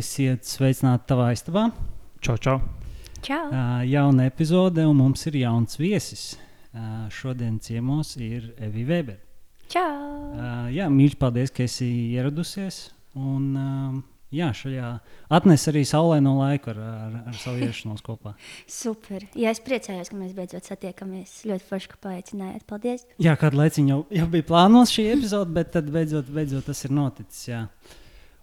Esiet sveicināti tavā istabā. Čau, čau. Čau! Uh, jauna epizode, un mums ir jauns viesis. Uh, šodien ciemos ir Evija Weber. Čau! Uh, jā, mīļš, paldies, ka esi ieradusies. Un, uh, jā, šajā atnes arī saulaino laiku ar, ar, ar savu ierašanos kopā. Super! Jā, es priecājos, ka mēs beidzot satiekamies. Ļoti forši, ka paaicinājāt. Paldies! Jā, kādu laiciņu jau, jau bija plānots šī epizode, bet tad beidzot, beidzot tas ir noticis. Jā.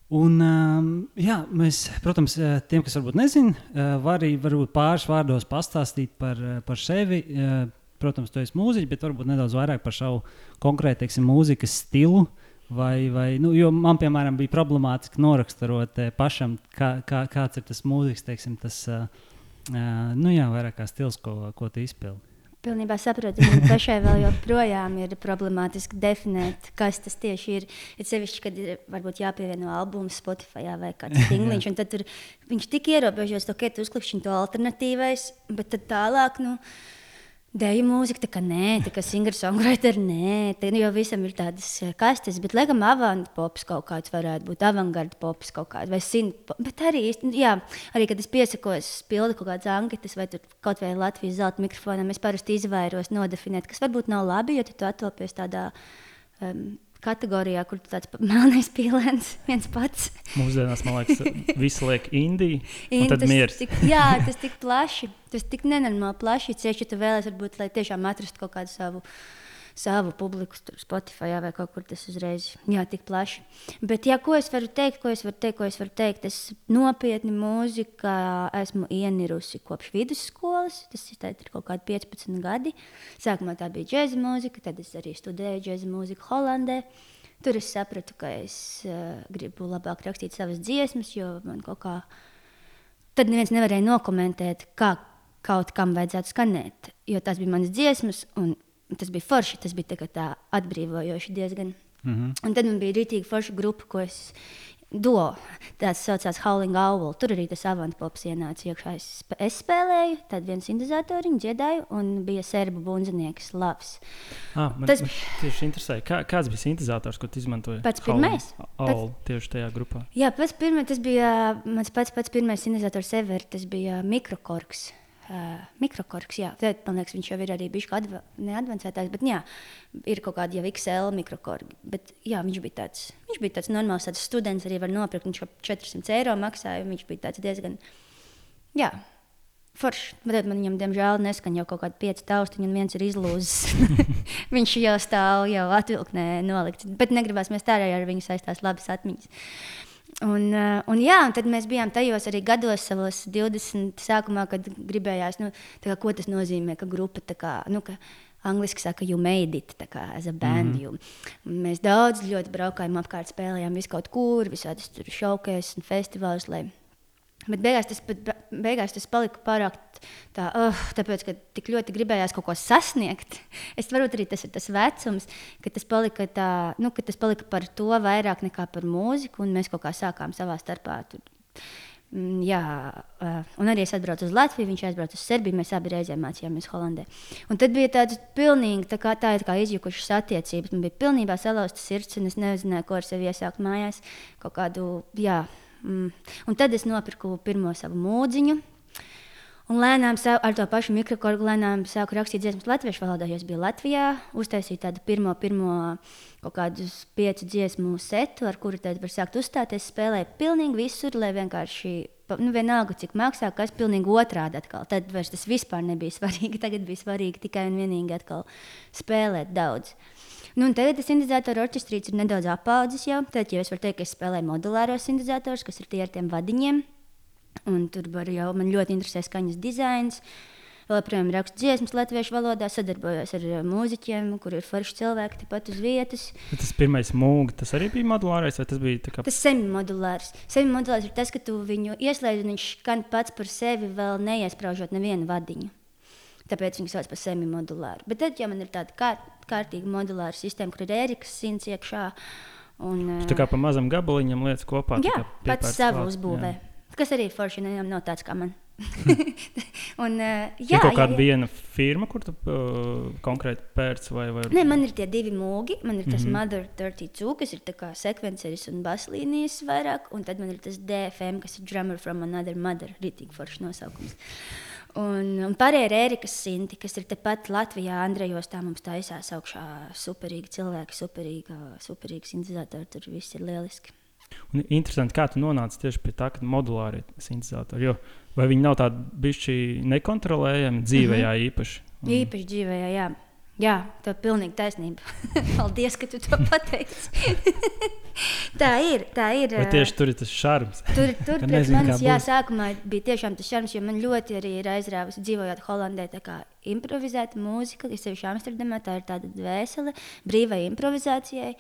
Un, um, jā, mēs, protams, eh, tiem, kas varbūt nezina, uh, var arī varbūt pāris vārdos pastāstīt par, eh, par sevi. Protams, tu esi mūziķis, bet varbūt nedaudz vairāk par savu konkrētu teiksim, mūzikas stilu. Vai, vai, nu, man, piemēram, bija problemātiski noraksturot eh, pašam, kā, kā, kāds ir tas mūzikas, teiksim, tas nu, jā, vairāk kā stils, ko, ko tu izpildi. Pilnībā saprotu, ka pašai vēl joprojām ir problemātiski definēt, kas tas tieši ir. Ir sevišķi, kad ir varbūt jāpievieno albums Spotify vai kāds singliņš, un tad tur viņš tik ierobežos, to, ka tu uzklikšķini to alternatīvais, bet tad tālāk, nu, Deju mūzika, tā kā nē, tā kā singer-songwriter, nē, tā nu, jau visam ir tādas eh, kastes, bet, laikam, avangarda pops kaut kāds varētu būt, avangarda pops kaut kāds, vai sin, bet arī, jā, arī, kad es piesakos, pildu kaut kādas anketas, vai tur kaut vai Latvijas zelta mikrofonam, es parasti izvairos nodefinēt, kas varbūt nav labi, jo tu atopies tādā um, kategorijā, kur tāds melnais pīlēns viens pats. Mūsdienās, man liekas, visi liek indiju, un tad miers. tik, jā, tas tik plaši, tas tik nenormāli plaši, cieši, ja tu vēlēsies, varbūt, lai tiešām atrastu kaut kādu savu savu publiku, tur Spotify vai kaut kur tas uzreiz jā, tik plaši. Bet, jā, ko es varu teikt, ko es varu teikt, ko es varu teikt, es nopietni mūzikā esmu ienirusi kopš vidusskolas. Tas ir kaut kādi 15 gadi. Sākumā tā bija džēza mūzika, tad es arī studēju džēza mūziku Holandē. Tur es sapratu, ka es uh, gribu labāk rakstīt savas dziesmas, jo man kaut kā tad neviens nevarēja nokomentēt, kā kaut kam vajadzētu skanēt. Jo tās bija manas dziesmas, un tas bija forši, tas bija tā, tā atbrīvojoši diezgan. Mm -hmm. Un tad man bija rītīgi forša grupa, ko es do. Tas saucās Howling Owl. Tur arī tas avantpops ienāca iekšā. Es, es spēlēju, tad viens sintezatoriņš dziedāju, un bija serbu bunzinieks Lavs. Ah, man, tas man tieši interesē, kā, kāds bija sintezators, ko tu izmantoji? Pats pirmais. Owl, tieši tajā grupā. Jā, pats pirmais, tas bija mans pats, pats pirmais sintezators ever, tas bija mikrokorks. Uh, mikrokorks, jā, tad, man liekas, viņš jau ir arī bijis adva, neadvancētājs, bet jā, ir kaut kāda jau XL mikrokorgi. Bet jā, viņš bija tāds, viņš bija tāds normāls, tāds students arī var nopirkt, viņš jau 400 eiro maksāja, viņš bija tāds diezgan, jā, foršs. Bet man viņam, diemžēl, neskan jau kaut kādi pieci taustiņi, un viens ir izlūzis. viņš jau stāv, jau atvilknē nolikts, bet negribās mēs tā arī ar viņu saistās labas atmiņas. Un, uh, un, jā, un tad mēs bijām tajos arī gados, savos 20. sākumā, kad gribējās, nu, kā, ko tas nozīmē, ka grupa tā kā. Nu, ka, Angliski saka, you made it, tā kā as a band. Mm -hmm. Mēs daudz ļoti braukājām apkārt, spēlējām visu kaut kur, visādas šaukēs un festivālus, lai Bet beigās tas, beigās tas palika pārāk tā, uh, tāpēc, ka tik ļoti gribējās kaut ko sasniegt. Es varu arī tas ir tas vecums, ka tas palika, tā, nu, ka tas palika par to vairāk nekā par mūziku, un mēs kaut kā sākām savā starpā. Tur, mm, Jā, un arī es atbraucu uz Latviju, viņš aizbrauca uz Serbiju. Mēs abi reizē mācījāmies Holandē. Un tad bija tāds pilnīgi tā kā, tā kā izjukušas attiecības. Man bija pilnībā salauzta sirds, un es nezināju, ko ar sevi iesākt mājās. Kaut kādu, jā, Mm. Un tad es nopirku pirmo savu mūdziņu. Un lēnām ar to pašu mikrokorgu lēnām sāku rakstīt dziesmas latviešu valodā, jo es biju Latvijā. Uztaisīju tādu pirmo, pirmo kaut kādus piecu dziesmu setu, ar kuru tad var sākt uzstāties. Spēlēju pilnīgi visur, lai vienkārši, nu, vienalga, cik maksā, kas pilnīgi otrādi atkal. Tad vairs tas vispār nebija svarīgi. Tagad bija svarīgi tikai un vienīgi atkal spēlēt daudz. Nu, tagad sintetizatoru orķestrīts ir nedaudz apaudzis jau. Tad jau es varu teikt, ka es spēlēju modulāros sintetizators, kas ir tie ar tiem vadiņiem. Un tur jau man ļoti interesē skaņas dizains. Joprojām rakstu dziesmas latviešu valodā, sadarbojos ar uh, mūziķiem, kur ir forši cilvēki tepat uz vietas. Bet tas pirmais mūks, tas arī bija modulārais, vai tas bija kā... tas semimodulārs? Semimodulārs ir tas, ka tu viņu ieslēdz un viņš skan pats par sevi, vēl neiesprāžot nevienu vadiņu. Tāpēc viņi sauc par semimodulāru. Bet tad, ja man ir tāda kārt, kārtīga modulāra sistēma, kur ir ērikas simts iekšā, un, tā kā pa mazam gabaliņam lietas kopā. Jā, pats savu uzbūvē. Jā. Kas arī forši nav, nav tāds kā man. un, uh, Ir jā, kaut jā, kāda jā. viena firma, kur tu uh, konkrēti pērci vai, vai... Nē, man ir tie divi mūgi. Man ir tas mm. -hmm. Mother 32, kas ir tā kā sekvenceris un baslīnijas vairāk, un tad man ir tas DFM, kas ir Drummer from Another Mother, rītīgi foršs nosaukums. Un, un pārējie ir Erikas Sinti, kas ir tepat Latvijā, Andrejos. Tā mums taisās augšā superīgi cilvēki, superīga, superīgi sintēzatori. Tur viss ir lieliski. Un interesanti, kā tu nonāci tieši pie tā, ka modulāri sintēzatori. Jo vai viņi nav tādi bišķi nekontrolējami dzīvē, Mhm. jā, īpaši? Mm. Īpaši dzīvē, jā. Jā, tev ir pilnīgi taisnība. Paldies, ka tu to pateici. tā ir. Tā ir Vai tieši tur ir tas šarms? Tur, tur nezinu, manis, jā, sākumā bija tiešām tas šarms, jo man ļoti arī ir aizrāvusi dzīvojot Holandē. Improvizēta mūzika, kas sevišķi Amsterdamā, tā ir tāda dvēsele brīvai improvizācijai,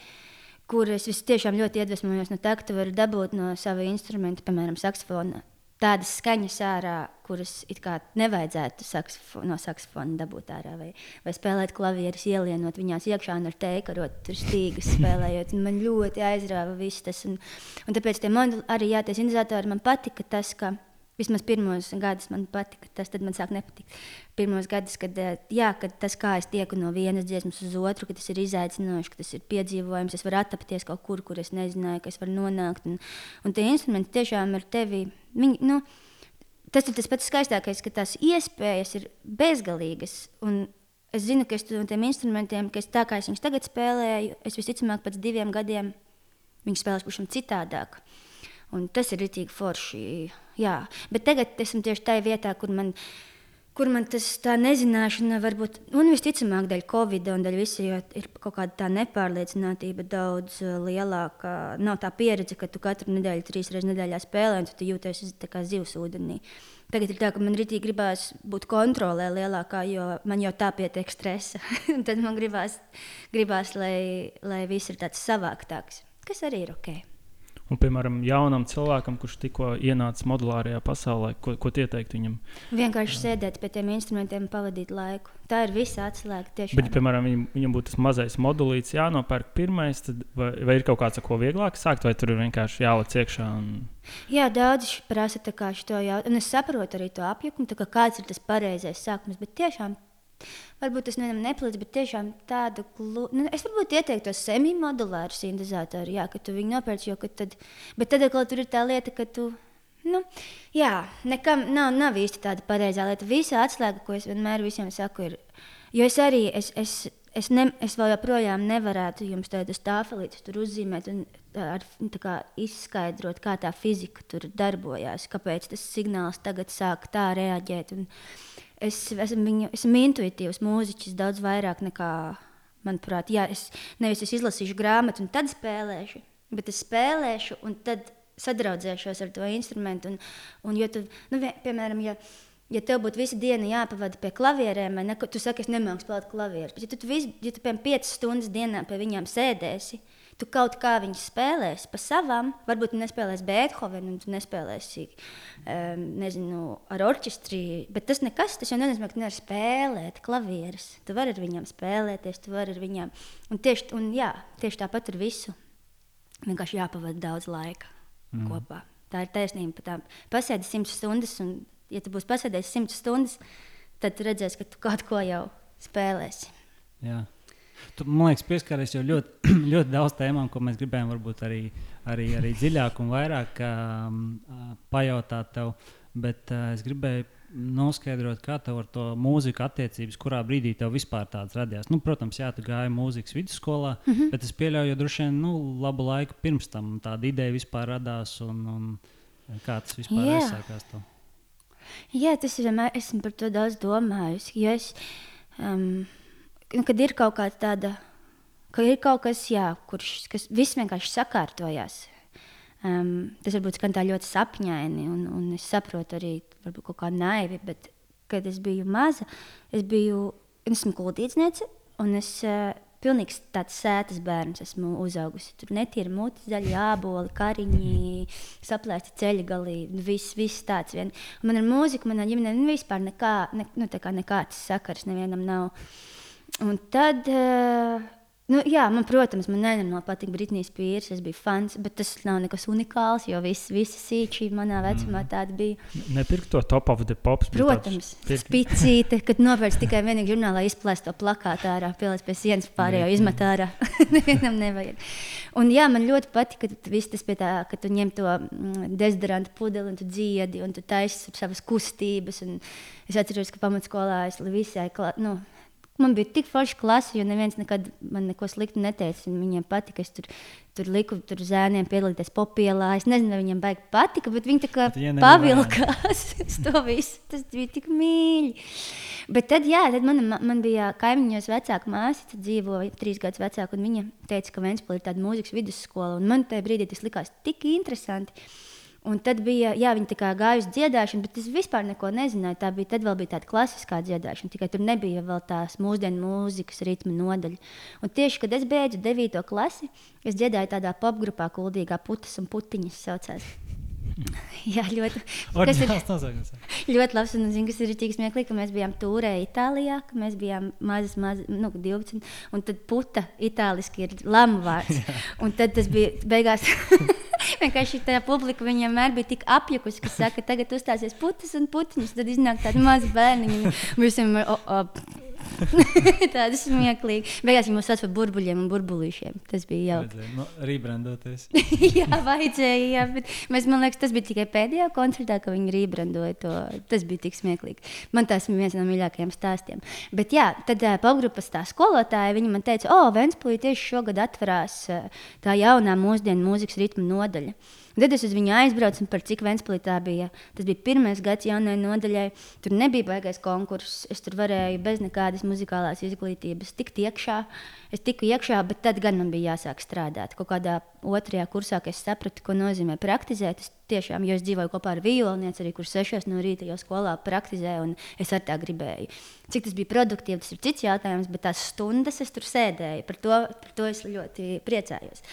kur es tiešām ļoti iedvesmojos no tā, ka tu vari dabūt no sava instrumenta, piemēram, saksofona. Tādas skaņas ārā, kuras it kā nevajadzētu saksofo, no saksofona dabūt ārā, vai, vai spēlēt klavierus, ielienot viņās iekšā un ar teikarot, tur stīgas spēlējot. Man ļoti aizrāva viss tas. Un, un tāpēc tie modeli, arī jā, tie sintezatori man patika tas, ka vismaz pirmos gadus man patika, tas man sāk nepatikt. Pirmos gadus, kad, eh, jā, kad tas, kā es tieku no vienas dziesmas uz otru, ka tas ir izaicinoši, ka tas ir piedzīvojums, es varu attapties kaut kur, kur es nezināju, ka es varu nonākt. Un, un tie instrumenti tiešām ir tevi. Viņi, nu, tas ir tas pats skaistākais, ka tās iespējas ir bezgalīgas. Un es zinu, ka es no tiem instrumentiem, ka es tā kā es viņus tagad spēlēju, es visticamāk pēc diviem gadiem viņus spēlēšu pavisam citādāk. Un tas ir rītīgi forši. Jā. Bet tagad esmu tieši tajā vietā, kur man, kur man tas tā nezināšana varbūt, un visticamāk, dēļ Covid un dēļ visa, jo ir kaut kāda tā nepārliecinātība daudz eh, lielāka. Nav tā pieredze, ka tu katru nedēļu, trīs reizes nedēļā spēlē, un tu, jūties kā zivs ūdenī. Tagad ir tā, ka man rītīgi gribās būt kontrolē lielākā, jo man jau tā pietiek stresa. Tad man gribās, gribās lai, lai viss ir tāds savāktāks, kas arī ir ok. Un, piemēram, jaunam cilvēkam, kurš tikko ienācis modulārajā pasaulē, ko, ko tu ieteiktu viņam? Vienkārši sēdēt pie tiem instrumentiem, pavadīt laiku. Tā ir visa atslēga. Tiešām. Bet, piemēram, viņam, viņam būtu tas mazais modulīts, jānopērk pirmais, tad vai, vai ir kaut kāds, ko vieglāk sākt, vai tur ir vienkārši jāliek iekšā? Un... Jā, daudzi prasa šo jautājumu. Es saprotu arī to apjukumu, kā kāds ir tas pareizais sākums. Bet tiešām, varbūt tas nevienam nepalīdz, bet tiešām tādu glu... nu, es varbūt ieteiktu to semimodulāru sintēzatoru, jā, ka tu viņu nopērci, tad, bet tad atkal tur ir tā lieta, ka tu. Nu, jā, nekam nav, nav īsti tāda pareizā lieta. Visa atslēga, ko es vienmēr visiem saku, ir. Jo es arī, es, es, es, ne, es vēl joprojām nevarētu jums tādu stāfelīti tur uzzīmēt un ar, kā izskaidrot, kā tā fizika tur darbojās, kāpēc tas signāls tagad sāk tā reaģēt. Un es esmu, viņu, esmu intuitīvs mūziķis daudz vairāk nekā, manuprāt, jā, es nevis es izlasīšu grāmatu un tad spēlēšu, bet es spēlēšu un tad sadraudzēšos ar to instrumentu. Un, un, jo tu, nu, piemēram, ja, ja tev būtu visa diena jāpavada pie klavierēm, vai ne, tu saki, es nemāku spēlēt klavierus, bet ja tu, tu, vis, ja tu piemēram 5 stundas dienā pie viņiem sēdēsi, tu kaut kā viņus spēlēsi pa savām, varbūt tu nespēlēsi Beethovenu, un tu nespēlēsi um, nezinu, ar orķestri, bet tas nekas, tas jau nenozīmē, ka tu nevari spēlēt klavierus. Tu vari ar viņiem spēlēties, tu vari ar viņiem. Un tieši, un, jā, tieši tāpat ar visu. Vienkārši jāpavada daudz laika mm. kopā. Tā ir taisnība. tām. Pasēdi simts stundas, un, ja tu būsi pasēdējis simts stundas, tad redzēsi, ka tu kaut ko jau spēlēsi. Jā. Tu, man liekas, pieskaries jau ļoti, ļoti daudz tēmām, ko mēs gribējām varbūt arī, arī, arī dziļāk un vairāk um, uh, pajautāt tev. Bet uh, es gribēju noskaidrot, kā tev ar to mūziku attiecības, kurā brīdī tev vispār tādas radījās. Nu, protams, jā, tu gāji mūzikas vidusskolā, mm -hmm. bet es pieļauju, ka droši vien nu, labu laiku pirms tam tāda ideja vispār radās. Un, un, kā tas vispār Jā. aizsākās? Tev? Jā, tas ir vienmēr. Esmu par to daudz domājis. Jo es, um, kad ir kaut kāda tāda, ka ir kaut kas, jā, kurš kas viss vienkārši sakārtojās. Um, tas varbūt skan tā ļoti sapņaini, un, un es saprotu arī kaut kā naivi, bet kad es biju maza, es biju, esmu kuldīdzniece, un es uh, pilnīgs tāds sētas bērns esmu uzaugusi. Tur netīra mutes, zaļi āboli, kariņi, saplēsti ceļa galī, viss, viss tāds. Vien. Un man ar mūziku, manā ģimenē nu, vispār nekā, ne, nu, nekāds sakars nevienam nav. Un tad uh, Nu, jā, man, protams, man nenormāli patīk Britnijas pīrs. Es biju fans, bet tas nav nekas unikāls, jo visi, visi sīči manā vecumā Mm. tādi bija. Nepirkt to top of the pops. Protams, spicīte, kad nopērts tikai vienīgi žurnālā izplēst to plakātu ārā, pieliec pie sienas, pārējo izmet ārā. Nevienam nevajag. Un jā, man ļoti patīk, ka viss tas pie tā, ka tu ņem to mm, dezodorantu pudeli un tu dziedi un tu taisi savas kustības. Un es atceros, ka pamatskolā es visai, kla- nu, Man bija tik forša klase, jo neviens nekad man neko sliktu neteica. un Viņiem patika, es tur, tur liku tur zēniem piedalīties popielā. Es nezinu, vai viņiem baigi patika, bet viņi tā kā pavilkās uz to visu. Tas bija tik mīļi. Bet tad, jā, tad man, man bija kaimiņos vecāka māsa, dzīvoja trīs gadus vecāka, un viņa teica, ka Vēnspēlī ir tāda mūzikas vidusskola. un Man tajā brīdī tas likās tik interesanti. Un tad bija, jā, viņi gāja uz dziedāšanu, bet es vispār neko nezināju. Tā bija, tad vēl bija tāda klasiskā dziedāšana, tikai tur nebija vēl tās mūsdienu mūzikas ritma nodaļa. Un tieši, kad es beidzu 9. klasi, es dziedāju tādā popgrupā, kuldīgā putas un putiņas saucās. Jā, ļoti. Kas ir nosaukums. ļoti labs. Un es zinu, kas ir tik smieklīgi, ka mēs bijām tūrē Itālijā, ka mēs bijām mazas, mazas, nu, 12. Un tad puta itāliski ir lamu vārds. Un tad tas bija beigās. Vienkārši tā publika vienmēr bija tik apjukusi, ka saka, tagad uzstāsies putas un putiņas. Tad iznāk tādi mazi bērni. Visiem ir oh, oh. tādi smieklīgi. Beigās viņi mūs sauc par burbuļiem un burbulīšiem. Tas bija jauki. Nu, Rebrandoties. jā, vajadzēja. Jā, bet mēs, man liekas, tas bija tikai pēdējā koncertā, kad viņi rebrandoja to. Tas bija tik smieklīgi. Man tas bija viens no mīļākajiem stāstiem. Bet, jā, tad uh, popgrupas tā skolotāja, viņa man teica, o, Vēnspūlī tieši šogad atverās uh, tā jaunā mūsdienu mūzikas ritma nodaļa. Tad es uz viņu aizbraucu, un par cik Vēnspīlī tā bija. Tas bija pirmais gads jaunajai nodaļai. Tur nebija baigais konkurss. Es tur varēju bez nekādas muzikālās izglītības tikt iekšā. Es tiku iekšā, bet tad gan man bija jāsāk strādāt. Kaut kādā otrajā kursā, es sapratu, ko nozīmē praktizēt. Es tiešām, jo es dzīvoju kopā ar violnieci, arī kurš sešos no rīta jau skolā praktizēju, un es ar tā gribēju. Cik tas bija produktīvi, tas ir cits jautājums, bet tās stundas es tur sēdēju. Par to, par to es ļoti priecājos.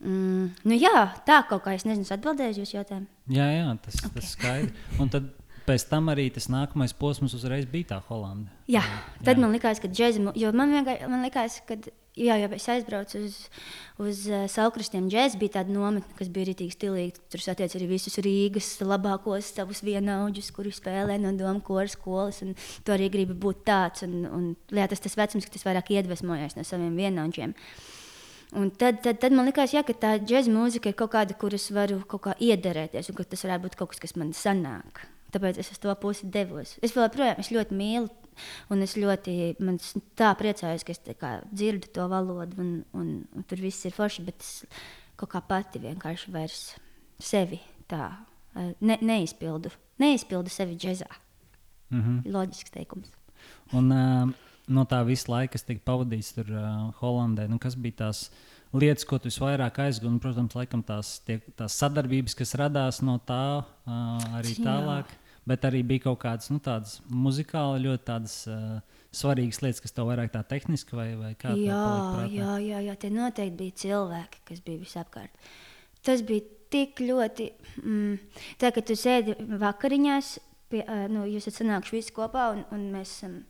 Mm, nu jā, tā kaut kā es nezinu, atbildēju uz jūsu jautājumu. Jā, jā, tas okay. skaidrs. Un tad pēc tam arī tas nākamais posms uzreiz bija tā Holanda. Jā, tad jā. man likās, ka džēzi, jo man vienkārši man likās, ka. Jā, jau es aizbraucu uz, uz uh, Saukristiem. Džēzus bija tāda nometne, kas bija rītīgi stilīga. Tur satiec arī visus Rīgas labākos savus vienaudžus, kuri spēlē no domu koras skolas. Tu arī gribi būt tāds. Un, un, jā, tas tas vecums, ka tas vairāk iedvesmojas no saviem vienaudžiem. Un tad, tad, tad man liekas, jā, ka tā džēzus mūzika ir kaut kāda, kuras varu kaut kā iederēties, un ka tas varētu būt kaut kas, kas man sanāk. Tāpēc es uz to pusi devos. Es joprojām ļoti mīlu, un es ļoti tā priecājos, ka es kā, dzirdu to valodu, un, un, un tur viss ir forši. Bet es kaut kā pati vienkārši vairs sevi tā ne, neizpildu. Neizpildu sevi džēzā. Mm -hmm. Loģisks teikums. Un, uh, no tā visa laika, kas tika pavadīts tur uh, Holandē, nu, kas bija tās lietas, ko tu visvairāk aizgūsi? Protams, laikam tās, tie, tās sadarbības, kas radās no tā uh, arī Jā. tālāk. Bet arī bija kaut kādas nu, tādas muzikāli ļoti tādas, uh, svarīgas lietas, kas tev vairāk tā tehniski vai, vai kā tev Jā, jā, jā, jā, tie noteikti bija cilvēki, kas bija visapkārt. Tas bija tik ļoti. Mm, tā kā tu sēdi vakariņās, pie, ā, nu, jūs esat sanākuši visi kopā, un, un mēs esam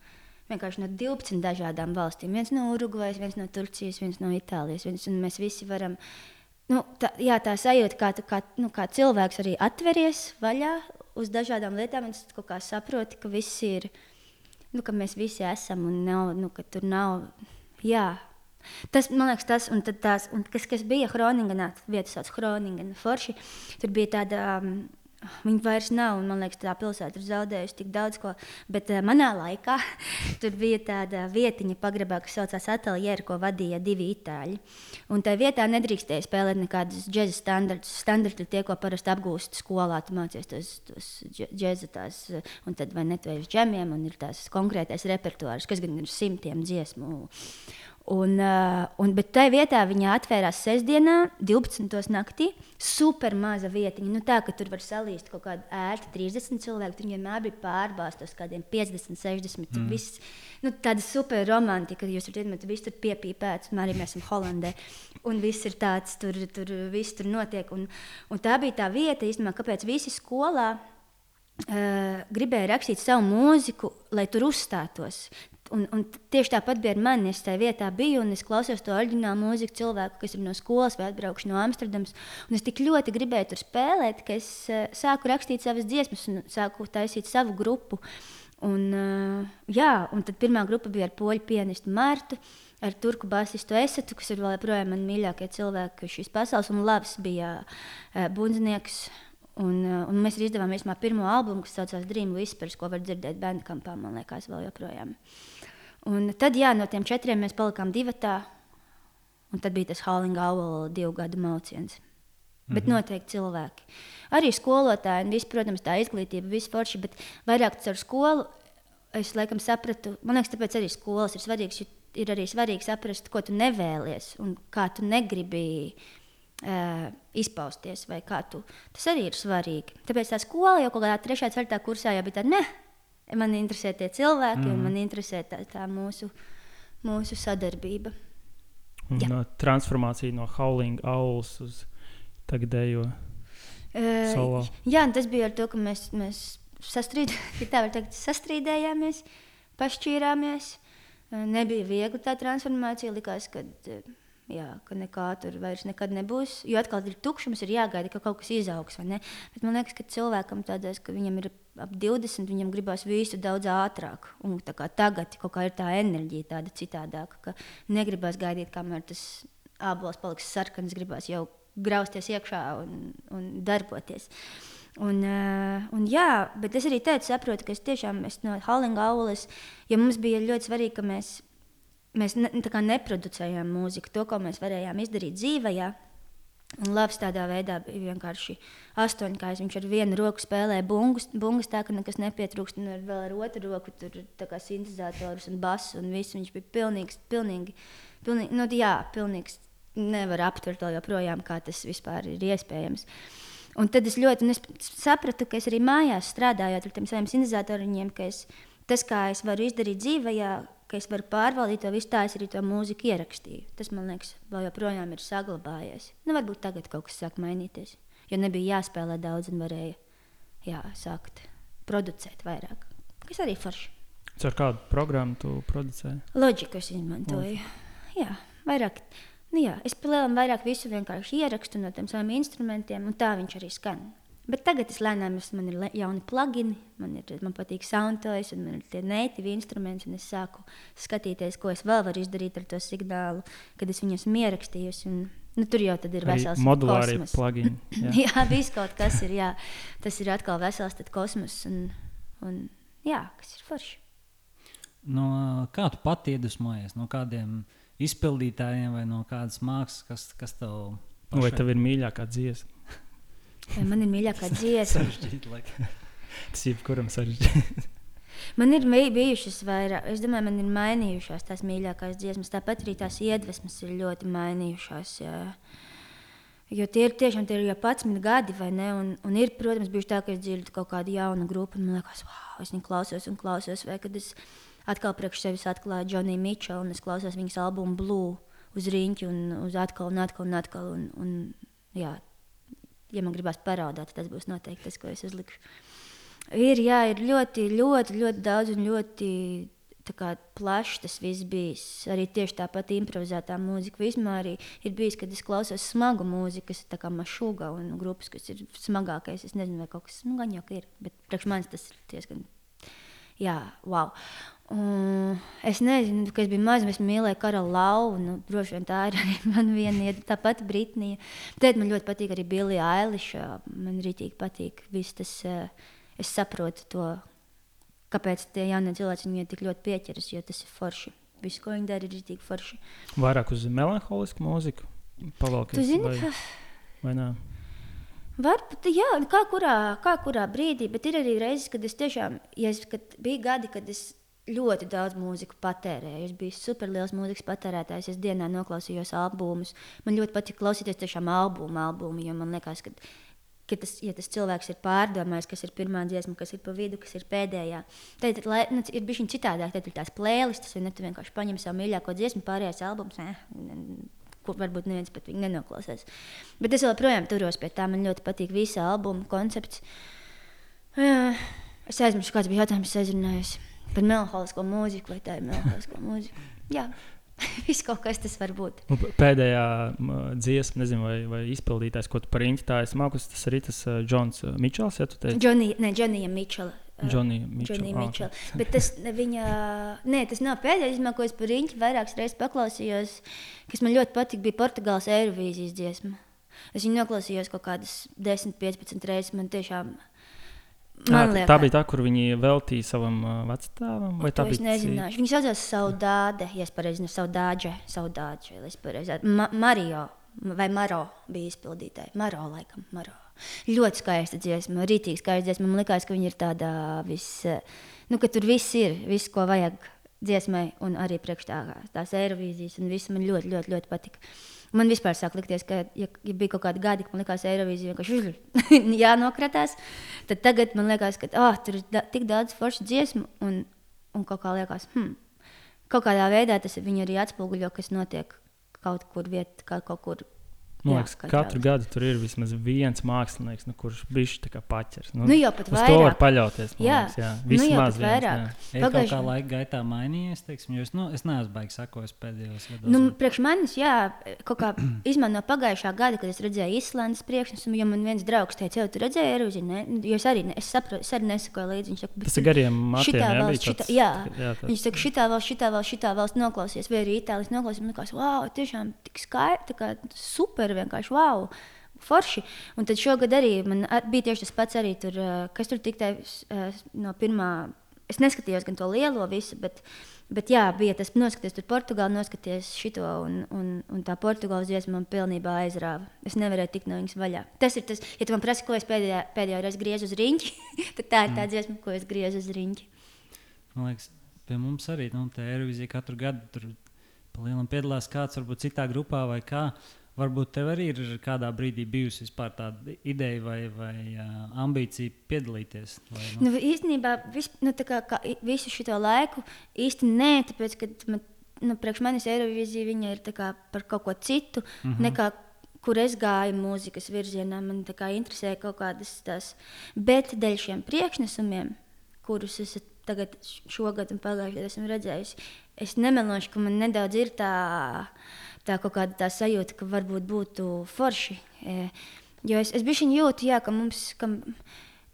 vienkārši no 12 dažādām valstīm. Viens no Urugvajas, viens no Turcijas, viens no Itālijas. Viens, mēs visi varam. Nu, tā, jā, tā sajūta, kā, kā, nu, kā cilvēks arī atveries vaļā uz dažādām lietām, un tu kaut kā saproti, ka ir, nu, ka mēs visi esam un nav, nu, ka tur nav. Jā, Tas, man liekas, tas un tās, un kas, kas bija Groningenā, vietas sauc Groningen, Forši, tur bija tāda, um, viņa vairs nav, un man liekas, tā pilsēta ir zaudējusi tik daudz ko, bet uh, manā laikā tur bija tāda vietiņa pagrabā, kas saucās Ateljeru, ko vadīja divi itāļi. Un tajā vietā nedrīkstēja spēlēt nekādus džēza standartus. Standarti ir tie, ko parasti apgūst skolā, tu mācies tos, tos džēza tās, un tad vai netvējas džemiem, un ir tās konkrētais repertuārs, kas gan ir simtiem dziesmu. Un, uh, un, bet tajā vietā viņa atvērās sestdienā, 12. naktī. Super maza vietiņa. Nu, tā, ka tur var salīst kaut kādu ērti 30 cilvēku. Tur vienmēr bija pārbāztos kādiem 50, 60. Mm. Viss, nu, tāda super romantika, kad jūs redzat, ka viss tur piepīpēts. Arī mēs esam Holandē. Un viss ir tāds, tur, tur, viss tur notiek. Un, un tā bija tā vieta, īstenībā, kāpēc visi skolā uh, gribēja rakstīt savu mūziku, lai tur uzstātos. Un, un tieši tāpat bija ar mani. Es tajā vietā biju un es klausījos to oriģinālu mūziku cilvēku, kas ir no skolas vai atbraukuši no Amsterdamas. Un es tik ļoti gribēju tur spēlēt, ka es uh, sāku rakstīt savas dziesmas un sāku taisīt savu grupu. Un, uh, jā, un tad pirmā grupa bija ar poļu pianistu Martu. Ar turku basistu Esatu, kas ir vēl joprojām mani mīļākie cilvēki šīs pasaules, un Lavs bija uh, bundznieks. Un, uh, un mēs arī izdevām īstenībā pirmo albumu, kas saucās Dream Whispers, ko var dzirdēt bērnu kampā, man liekas, vēl joprojām. Un tad, jā, no tiem četriem mēs palikām divi tā, un tad bija tas Howling Owl divu gadu mauciens. Mm -hmm. Bet mhm. noteikti cilvēki. Arī skolotāji, un viss, protams, tā izglītība, viss forši, bet vairāk ar skolu es laikam sapratu, man liekas, tāpēc arī skolas ir svarīgas, ir arī svarīgi saprast, ko tu nevēlies un kā tu negribi uh, izpausties. Tu, tas arī ir svarīgi. Tāpēc tā skola jau kaut kādā 3. un 4. kursā jau bija tāda, ne, man interesē tie cilvēki, mm. un man interesē tā, tā mūsu, mūsu sadarbība. Un no transformācija no Howling Owls uz tagadējo uh. Jā, tas bija ar to, ka mēs, mēs sastrīd, teikt, sastrīdējāmies, pašķīrāmies. Nebija viegli tā transformācija. Likās, ka uh, jā, ka nekā tur vairs nekad nebūs. Jo atkal ir tukšums, ir jāgaida, ka kaut kas izaugs. Bet man liekas, ka cilvēkam tādās, ka viņam ir ap 20, viņam gribās visu daudz ātrāk. Un tagad kaut kā ir tā enerģija tāda citādāka, ka negribas gaidīt, kamēr tas ābols paliks sarkans, gribās jau grausties iekšā un, un darboties. Un, uh, un, jā, bet es arī teicu, saprotu, ka es tiešām esmu no Hallinga aulas, jo mums bija ļoti svarīgi, ka mēs mēs ne, neproducējām mūziku, to, ko mēs varējām izdarīt dzīvē. Ja? Un labs tādā veidā bija vienkārši astoņkājs. Viņš ar vienu roku spēlēja bungas, bungas tā, ka nekas nepietrūkst, un ar vēl ar otru roku tur kā sintetizators un bass un viss. Viņš bija pilnīgs, pilnīgi, pilnīgi, nu, jā, pilnīgs. Nevar aptvert to joprojām, kā tas vispār ir iespējams. Un tad es ļoti es sapratu, ka es arī mājās strādājot ar tiem saviem sintezatoriem, ka es, tas, kā es varu izdarīt dzīvē, ka es varu pārvaldīt to visu, tā es arī to mūziku ierakstīju. Tas man liekas, vēl joprojām ir saglabājies. Nu, varbūt tagad kaut kas sāk mainīties, jo nebija jāspēlē daudz un varēja jā, sākt producēt vairāk. Kas arī forši. Ar kādu programmu tu producēji? Loģiku es izmantoju. Oh. Jā, vairāk. Nu jā, es palielinām vairāk visu vienkārši ierakstu no tiem saviem instrumentiem, un tā viņš arī skan. Bet tagad es lēnām esmu, man ir jauni plugini, man, ir, man patīk soundtoys, un man ir tie native instrumenti, un es sāku skatīties, ko es vēl varu izdarīt ar to signālu, kad es viņus ierakstījusi. Un, nu, tur jau ir vesels modulāri plugini. Jā, jā viss kaut kas ir, jā, tas ir atkal vesels kosmos, un, un jā, kas ir forši. No, kā tu pati iedvesmojies? No kādiem izpildītājiem vai no kādas mākslas, kas, kas tev pašai? Vai tev ir mīļākā dziesma? Man ir mīļākā dziesma. Tas ir jebkuram sarežģīti. Man ir bijušas vairāk, es domāju, man ir mainījušās tās mīļākās dziesmas. Tāpat arī tās iedvesmas ir ļoti mainījušās. Jā. Jo tie ir tiešām tie ir jau 11 gadi, vai ne? Un, un ir, protams, bijuši tā, ka es dzirdu kaut kādu jaunu grupu, un man liekas, wow, es viņu klausos un klausos. Vai kad es atkal priekš sevis atklāju Džoniju Mičelu, un es klausos viņas albumu Blue uz rīņķa, un uz atkal un atkal un atkal. Un, un, jā, ja man gribās parādīt, tas būs noteikti tas, ko es uzlikšu. Ir, jā, ir ļoti, ļoti, ļoti daudz un ļoti plašs tas viss bijis. Arī tieši tāpat improvizētā mūzika. Vispār ir bijis, kad es klausos smagu mūziku, kas ir kā mašūga un grupas, kas ir smagākais. Es nezinu, vai kaut kas jau ir, bet priekš manis tas ir diezgan. Jā, wow. Un es nezinu, kad es biju maza, es mīlēju karalu lauvu. Nu, droši vien tā ir arī man viena, tāpat Britnija. Tad man ļoti patīk arī Bilija Eiliša. Man rītīgi patīk viss tas. Es saprotu to, kāpēc tie jaunie cilvēki viņai tik ļoti pieķeras, jo tas ir forši. Viss, ko viņi dara, ir rītīgi forši. Vairāk uz melanholisku mūziku pavalkties. Tu zini, vai, vai nē? Varbūt, jā, kā kurā, kā kurā brīdī, bet ir arī reizes, kad es tiešām, ja es, kad bija gadi, kad es ļoti daudz mūziku patērēju. Es biju superliels mūzikas patērētājs. Es dienā noklausījos albumus. Man ļoti patīk klausīties tiešām albumu, albumu jo man liekas, ka, ka tas, ja tas cilvēks ir pārdomājis, kas ir pirmā dziesma, kas ir pa vidu, kas ir pēdējā. Tad lai, nu, ir bijis citādāk. Tad ir tās plēlistas, ne? Tu vienkārši paņem savu mīļāko dziesmu, pārējais albums. Eh, ko varbūt neviens pat nenoklausās. Bet es joprojām turos pie tā. Man ļoti patīk visa albuma koncepts. Es aizmirsu, kāds bija jautājums, es aizrunājos. Par melanholisko mūziku, vai tā ir melanholisko mūzika. Jā, viss kaut kas tas var būt. Un p- Pēdējā dziesma, nezinu, vai, vai izpildītājs, ko tu par īņķi tā esi mākslinieks, tas arī tas uh, Džons uh, Mičels, ja tu teici? Džonija, ne, Džonija Mičela. Džonija Mičela. Ah. Bet tas viņa, nē, tas nav pēdējais, izmā, ko es par riņķi vairākas reizes paklausījos, kas man ļoti patika, bija Portugāles Eirovīzijas dziesma. Es viņu noklausījos kaut kādas 10, 15 reizes. Man tiešām, Tā, man tā liekas, bija tā, kur viņi veltīja savam uh, vecātam. Vai tā To es bija? nezināšu. Viņa saucās Saudāde, ja es pareizi nezinu, Saudāģe, Saudāģe, ja es pareizi Ma Mario vai Maro bija izpildītāji. Maro, laikam, Maro. Ļoti skaista dziesma, rītīgi skaista dziesma. Man liekas, ka viņa ir tāda vis, nu, ka tur viss ir, viss, ko vajag dziesmai, un arī priekš tā, tās Eirovīzijas, un viss man ļoti, ļoti, ļoti patika. Man vispār sāk likties, ka, ja, ja bija kaut kāda gada, kad man liekas, ka Eirovīzija vienkārši jānokratās, tad tagad man liekas, ka oh, tur ir da tik daudz foršu dziesmu, un, un kaut kā liekas, hmm, kaut kādā veidā tas viņu arī atspoguļo, kas notiek kaut kur vietā, kaut kur. Man liekas, ka katru gadu tur ir vismaz viens mākslinieks, nu, kurš bišķi tā kā paķers. Nu, Nu, jau pat uz to var vairāk. paļauties. Jā. liekas, jā. Nu, Vismaz viens, vairāk. jā. Ir kaut kā laika gaitā mainījies, teiksim, jo es, nu, es neesmu baigts sakojis pēdējos gados. Nu, priekš manis, jā, kaut kā izmanto no pagājušā gada, kad es redzēju Islandes priekšnesumu, jo man viens draugs teica, jau tur redzēju Eirovīziju, ne? Jo es arī, ne, es saprotu, es arī nesakoju līdzi. Viņš saka, "Bet Tas tu ir gariem matiem. šitā jā, valsts, bija šitā, tāds- jā. jā, tāds- Viņš saka, šitā valsts, šitā valsts, šitā valsts noklausies, vai arī Itālijas noklausies. Man liekas, wow, tiešām tik skaisti, tā kā super, vienkārši wow. Forši. Un tad šogad arī man bija tieši tas pats, arī tur, eh, kas tur tika no pirmā. Es neskatījos gan to lielo visu, bet, bet jā, bija tas noskaties, tur Portugāli noskaties šito, un, un, un tā Portugāles dziesma man pilnībā aizrāva. Es nevarēju tikt no viņas vaļā. Tas ir tas, ja tu man prasi, ko es pēdējā, pēdējā reizē griezu uz riņķi, tad tā ir tā dziesma, ko es griezu uz riņķi. Man liekas, pie mums arī nu, tā Eirovīzija katru gadu tur pa lielam piedalās kāds, varbūt citā grupā vai kā. Varbūt tev arī ir kādā brīdī bijusi tāda ideja vai, vai uh, ambīcija piedalīties. Vai, nu, Nu, īstenībā vis, nu, kā, kā, visu šo laiku īsti nē, tāpēc, ka man, nu, priekš manis Eirovīzija viņa ir kā par kaut ko citu, mm -hmm. nekā kur es gāju mūzikas virzienā. Man tā kā interesēja kaut kādas tās, bet dēļ šiem priekšnesumiem, kurus es tagad šogad un pagājušajā gadā esmu redzējis, es nemelošu, ka man nedaudz ir tā, tā kaut kāda tā sajūta, ka varbūt būtu forši. E, Jo es, es biju jūtu, jā, ka mums, ka,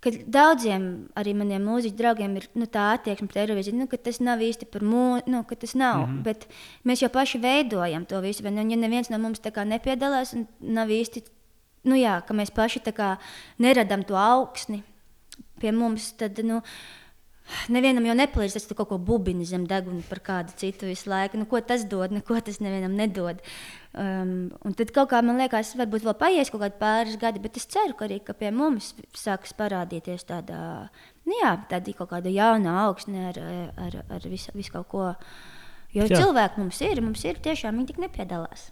ka daudziem arī maniem mūziķu draugiem ir nu, tā attieksme pret Eirovīziju, nu, ka tas nav īsti par mūziku, nu, ka tas nav. Mm -hmm. Bet mēs jau paši veidojam to visu. Un, ja neviens no mums tā kā nepiedalās, un nav īsti, nu, jā, ka mēs paši tā kā neradam to augsni pie mums, tad. Nu, Nevienam jau nepalīdz, tas tur kaut ko bubini zem deguna par kādu citu visu laiku. Nu, ko tas dod, neko tas nevienam nedod. Um, un tad kaut kā man liekas, varbūt vēl paies kaut kādi pāris gadi, bet es ceru, ka arī ka pie mums sāks parādīties tāda, nu jā, tāda kaut kāda jauna augsne ar, ar, ar visu, visu kaut ko. Jo Jā. cilvēki mums ir, mums ir tiešām viņi tik nepiedalās.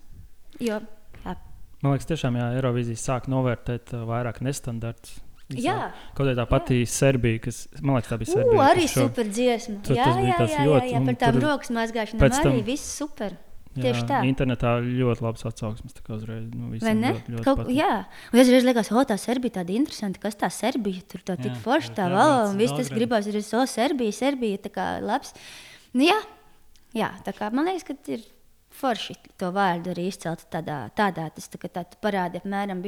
Jo, jā. Man liekas, tiešām jā, Eirovīzija sāk novērtēt uh, vairāk nestandartus. Jā. Kaut kā tā pati Serbija, kas man liekas, tā bija Serbija. arī kas šo- super dziesma. Tur jā, jā, tas jā, ļoti, jā, jā, par tām rokas mazgāšanām pēc tam- arī viss super. Jā, Tieši tā. Internetā ļoti labs atsauksmes. tā Uzreiz, nu, Vai ne? ļoti, ļoti Kaut, patīk. jā, un es reiz liekas, o, tā Serbija tāda interesanta. Kas tā Serbija? Tur tā tik Jā, forša, tā valoda, un viss tas gribās ir, o, Serbija, Serbija, tā kā labs. Nu, jā, jā, tā kā man liekas, ka ir forši to vārdu arī izcelt tādā, tādā tas tā, tā tu parādi apmēram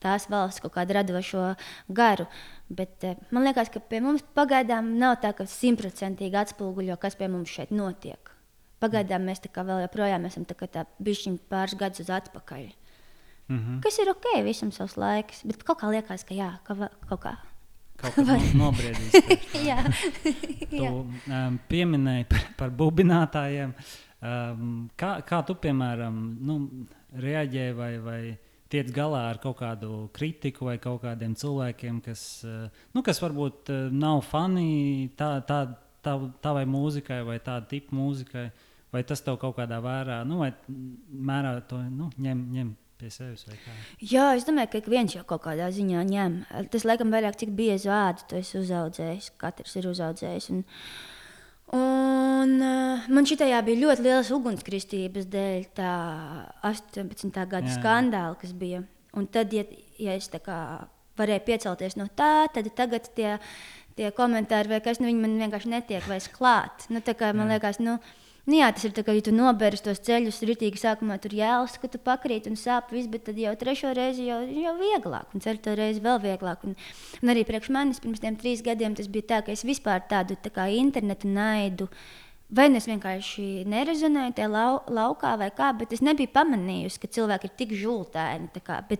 tās valsts kaut kādu radošo garu. Bet eh, man liekas, ka pie mums pagaidām nav tā, ka simtprocentīgi atspoguļo, kas pie mums šeit notiek. Pagaidām mēs tā kā vēl joprojām esam tā kā tā bišķiņ pāris gadus uz atpakaļ. mm -hmm. Kas ir ok, visam savs laiks. Bet kaut kā liekas, ka jā, ka kaut kā. Kaut kā no, nobriedīs. tā. Jā, Tu jā. um, pieminēji par, par bubinātājiem. Um, kā, kā tu, piemēram, nu, reaģēji vai, vai tiec galā ar kaut kādu kritiku vai kaut kādiem cilvēkiem, kas, uh, nu, kas varbūt uh, nav fani tā, tā, tā, tavai mūzikai vai tāda tipa mūzikai? Vai tas tev kaut kādā vērā, nu, vai mērā to nu, ņem, ņem pie sevis? jā, es domāju, ka ik viens jau kaut kādā ziņā ņem. Tas laikam vairāk cik biezu ādu tu esi uzaudzējis. Katrs ir uzaudzējis. Un, un uh, man šitajā bija ļoti liels ugunskristības dēļ tā 18. gada Jā, jā. skandāla, kas bija. Un tad, ja, ja es varēju piecelties no tā, tad tagad tie, tie komentāri, vai kas, nu, man vienkārši netiek vairs klāt. Nu, man liekas, nu, Nu, jā, tas ir tā, ka ja tu noberies tos ceļus, rītīgi sākumā tur jēlas, ka tu pakrīt un sāp viss, bet tad jau trešo reizi jau, jau vieglāk, un ceturto reizi vēl vieglāk. Un, un arī priekš manis pirms tiem trīs gadiem tas bija tā, ka es vispār tādu tā internetu naidu. Vai nu es vienkārši nerezonēju tajā lau, laukā, vai kā, bet es nebiju pamanījusi, ka cilvēki ir tik žultēni.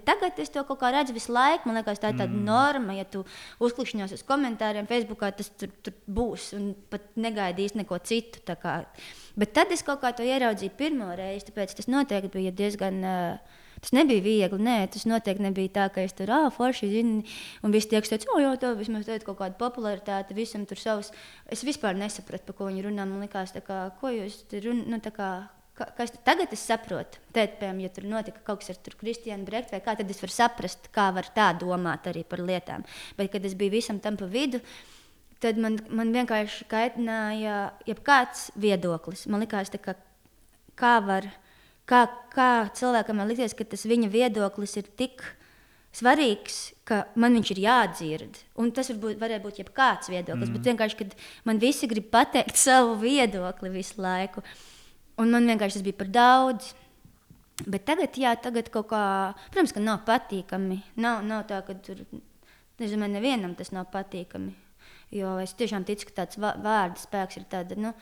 Tagad es to kaut kā redzu visu laiku. Man liekas, tā ir tāda mm. norma, ja tu uzklikšķinos uz komentāriem Facebookā, tas tur, tur būs un pat negaidīs neko citu. Bet tad es kaut kā to ieraudzīju pirmo reizi, tāpēc tas noteikti bija diezgan. Uh, tas nebija viegli. Nē, tas noteikti nebija tā, ka es tur ah, forši zinu, un viss tiek teiks, oh, jā, tā vismaz tāda kaut kāda popularitāte, visam tur savs. Es vispār nesapratu, par ko viņi runā. Man liekas, kā, ko jūs tur runājat. Nu, kas tagad es saprotu? Tad, piemēram, ja tur notika kaut kas ar Kristiānu Brektu vai kā, tad es varu saprast, kā var tā domāt arī par lietām. Bet, kad es biju visam tam pa vidu, tad man, man vienkārši kaitināja jebkāds viedoklis. Man liekas, ka kā, var, kā, kā cilvēkam likties, ka tas viņa viedoklis ir tik svarīgs, ka man viņš ir jādzird. Un tas varbūt, varēja būt jebkāds viedoklis, mm. bet vienkārši, kad man visi grib pateikt savu viedokli visu laiku, un man vienkārši tas bija par daudz. Bet tagad, jā, tagad kaut kā, protams, ka nav patīkami. Nav, nav tā, ka tur, nezinu, nevienam tas nav patīkami. Jo es tiešām ticu, ka tāds vārdu spēks ir tāds. Nu,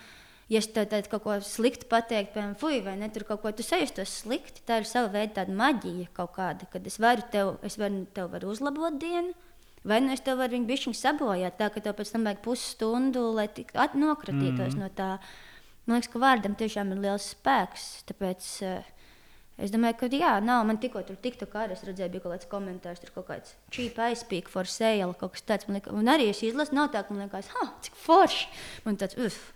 ja es tev kaut ko sliktu pateiktu, piemēram, fuj, vai ne, tur kaut ko tu sajustos slikti, tā ir sava veida maģija kaut kāda, kad es varu tev, es varu, tev varu uzlabot dienu. Vai nu es tev varu viņu bišķiņu sabojāt, tā ka tev pēc tam vajag pusstundu, lai nokratītos mm. no tā. Man liekas, ka vārdam tiešām ir liels spēks. Tāpēc uh, Es domāju, ka jā, nav. Man tikko tur tiktu kā es redzēju, bija kaut kāds komentārs, tur kaut kāds cheap aizpīk for sale, kaut kas tāds. Man liekas, un arī es izlasu, nav tā, ka man liekas, ha, cik forši. Man tāds, uf, uf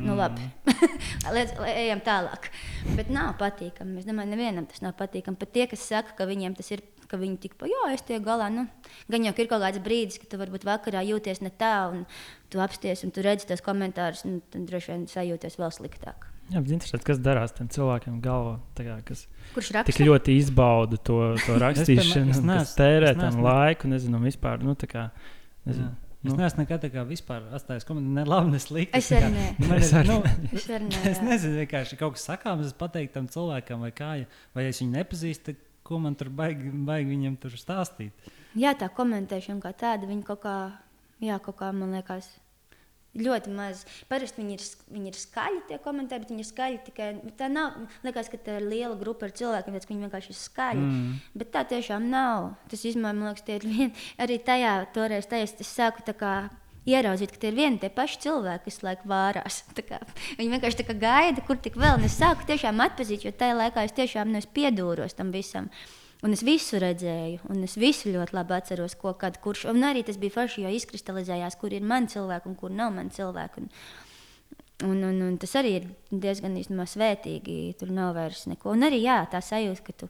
nu labi, Liec, ejam tālāk. Bet nav patīkami. Es domāju, nevienam tas nav patīkami. Pat tie, kas saka, ka viņiem tas ir, ka viņi tik pa, jā, es tiek galā. Nu, gan jau ir kaut kāds brīdis, kad tu varbūt vakarā jūties ne tā, un tu apsties un tu redzi tos komentārus, un tad droši vien sajūties vēl sliktāk. Jā, bet interesanti, kas darās tam cilvēkam galvā, kā, kas Kurš raksta? tik ļoti izbauda to, to rakstīšanu, es, piemēram, es kas tērē tam laiku, nezinu, vispār. Nu, kā, nezinu. Jā. Es nu. neesmu nekad tā vispār atstājis komentāru, ne labi, ne slikti. Es arī. Man ir, nu, es, nē, es nezinu, vienkārši kaut kas sakāms, es pateiktu tam cilvēkam, vai kā, vai es viņu nepazīstu, ko man tur baigi, baigi viņam tur stāstīt. Jā, tā komentēšana kā tāda, viņa kaut kā, jā, kaut kā man liekas Ļoti maz. Parasti viņi ir, viņi ir skaļi, tie komentāri, bet viņi ir skaļi tikai. Tā nav, liekas, ka tā ir liela grupa ar cilvēkiem, bet viņi vienkārši ir skaļi. Mm. Bet tā tiešām nav. Tas īstenībā, man liekas, tie ir vien, arī tajā, toreiz tajā, es sāku kā, ieraudzīt, ka tie ir vieni tie paši cilvēki, kas laikam vārās. Kā, viņi vienkārši kā gaida, kur tik vēl. Es sāku tiešām atpazīt, jo tajā laikā es tiešām nu, es piedūros tam visam. Un es visu redzēju, un es visu ļoti labi atceros, ko kad kurš. Un arī tas bija forši, jo izkristalizējās, kur ir mani cilvēki un kur nav mani cilvēki. Un, un, un, un tas arī ir diezgan īstenībā svētīgi. Tur nav vairs neko. Un arī jā, tā sajūta, ka tu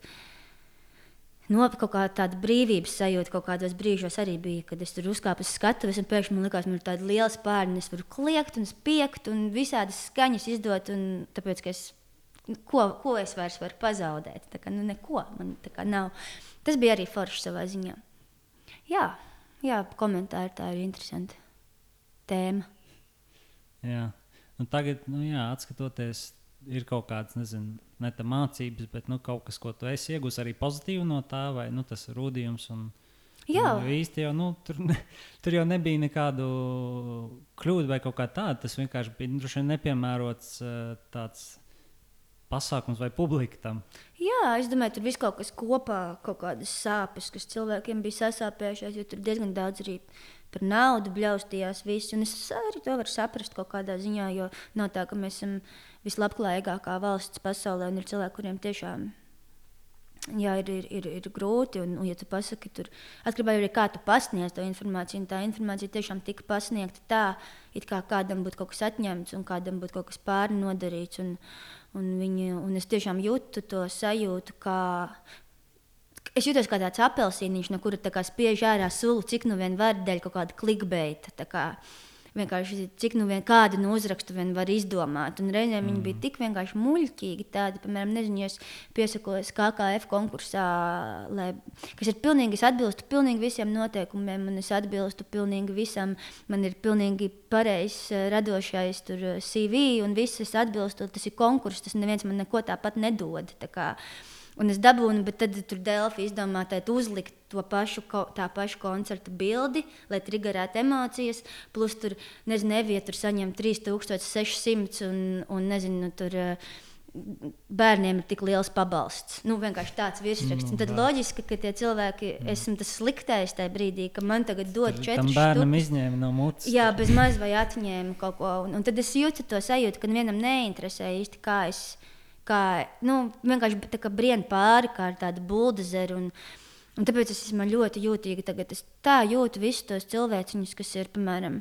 no kaut kā tāda brīvības sajūta kaut kādos brīžos arī bija, kad es tur uzkāpu uz skatuves un pēkšņi man likās, man ir tāda liela spārna, es varu kliegt un spiegt un visādas skaņas izdot. Un tāpēc, ka es ko, ko es vairs varu pazaudēt. Tā kā, nu, neko man nav. Tas bija arī forši savā ziņā. Jā, jā komentāri tā ir interesanta tēma. Jā. Nu, tagad, nu, jā, atskatoties, ir kaut kādas, nezinu, ne tā mācības, bet nu, kaut kas, ko tu esi iegūmis arī pozitīvi no tā, vai nu, tas rūdījums. Un... Jā, nu, īsti jau nu, tur, ne, tur jau nebija nekādu kļūdu vai kaut kā tāda. Tas vienkārši bija nu, nepiemērots tāds pasākums vai publika tam? Jā, es domāju, tur viss kaut kas kopā, kaut kādas sāpes, kas cilvēkiem bija sasāpējušās, jo tur diezgan daudz arī par naudu bļaustījās visi. Un es arī to varu saprast kaut kādā ziņā, jo nav tā, ka mēs esam vislabklājīgākā valsts pasaulē un ir cilvēki, kuriem tiešām jā, ir, ir, ir, ir grūti. Un, un ja tu pasaki, tur atkarībā tā, kā tu pasniedz to informāciju, un tā informācija tiešām tika pasniegta tā, it kā kādam būtu kaut kas atņemts un kādam būtu kaut kas pārnodarīts. Un, Un, viņi, un es tiešām jūtu to sajūtu, ka es jūtos kā tāds apelsīniņš, no kura spiež ārā sulu, cik nu vien var dēļ kaut kāda klikbeita. Kā, vienkārši cik nu vien kādu no uzrakstu vien var izdomāt. Un reizēm mm. viņi bija tik vienkārši muļķīgi, tādi, piemēram, nezinu, es piesakos KKF konkursā, lai, kas ir pilnīgi, es atbilstu pilnīgi visiem noteikumiem, un es atbilstu pilnīgi visam, man ir pilnīgi pareizs eh, radošais tur eh, CV, un viss es atbilstu, tas ir konkurss, tas neviens man neko tāpat nedod. Tā kā, Un es dabūju, bet tad tur Dēlķi izdomāja uzlikt to pašu, tā pašu koncerta bildi, lai triggerētu emocijas. Plus, tur, nezinu, Evija tur saņem 3600 un, un nezinu, tur. Bērniem ir tik liels pabalsts. Nu, vienkārši tāds virsraksts. Nu, tad jā. loģiski, ka tie cilvēki, mm. esmu tas sliktais tajā brīdī, ka man tagad dod četras stūres. Bērnam izņēma no mutes. Jā, bez maz vai atņēma kaut ko. Un, un tad es jūtu to sajūtu, ka vienam neinteresē īsti, kā es kā nu, vienkārši kā brīvā pāri, kā ar tādu buldozeri. Un, un tāpēc es esmu ļoti jūtīga. Tagad es tā jūtu visus tos cilvēciņus, kas ir piemēram.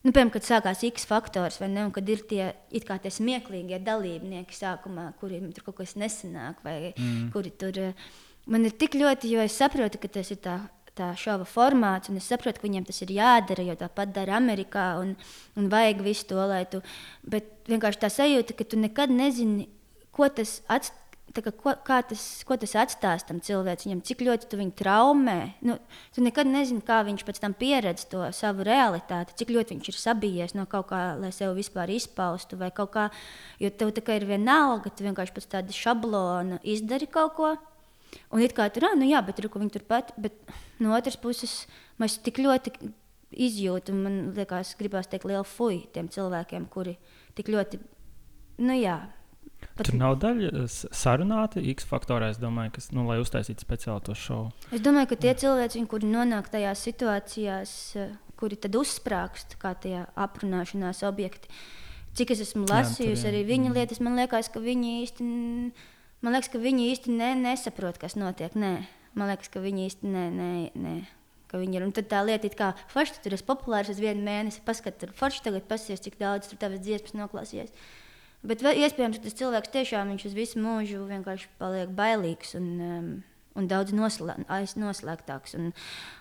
Nu, piemēram, kad sākās X faktors, vai ne? Kad ir tie, tie smieklīgie dalībnieki sākumā, kuriem tur kaut kas nesanāk, vai mm. kuri tur. Man ir tik ļoti, jo es saprotu, ka tas ir tā tā šova formāts, un es saprotu, ka viņiem tas ir jādara, jo tāpat dara Amerikā, un, un vajag visu to, lai tu. Bet vienkārši tā sajūta, ka tu nekad nezini, ko tas atstās. Kā, ko, tas, ko tas atstās tam cilvēkam, cik ļoti tu viņu traumē. Nu, tu nekad nezini, kā viņš pēc tam pieredz to savu realitāti, cik ļoti viņš ir sabijies no kaut kā, lai sevi vispār izpaustu. Kā, jo tev tā kā ir vienalga, tu vienkārši pēc tāda šablona izdari kaut ko. Un it kā tur, nu jā, bet tur viņi turpat, bet no otras puses mēs tik ļoti izjūtam, man liekas, gribās teikt lielu fuju tiem cilvēkiem, kuri tik ļoti, nu jā Pat... Tur nav daļa sarunāta X faktorā, domāju, kas, nu, lai uztaisītu speciāli to šovu. Es domāju, ka tie cilvēki, kuri nonāk tajās situācijās, eh, kuri tad uzsprāgst kā tie aprunāšanās objekti, cik es esmu lasījusi, arī viņa mm. lietas, man liekas, ka viņi īsti, man liekas, ka viņi īsti ne, nesaprot, kas notiek. Nē. Man liekas, ka viņi īsti ne, ne, ne, ka viņi ir. Un tad tā lieta ir kā, forši, tu tur esi populārs uz vienu mēnesi, paskat, tur forši tagad pasies, cik daudz tur tavas dziesmas noklausījies. Bet iespējams, ka tas cilvēks tiešām uz visu mūžu vienkārši paliek bailīgs un, um, un daudz noslē, noslēgtāks. Un,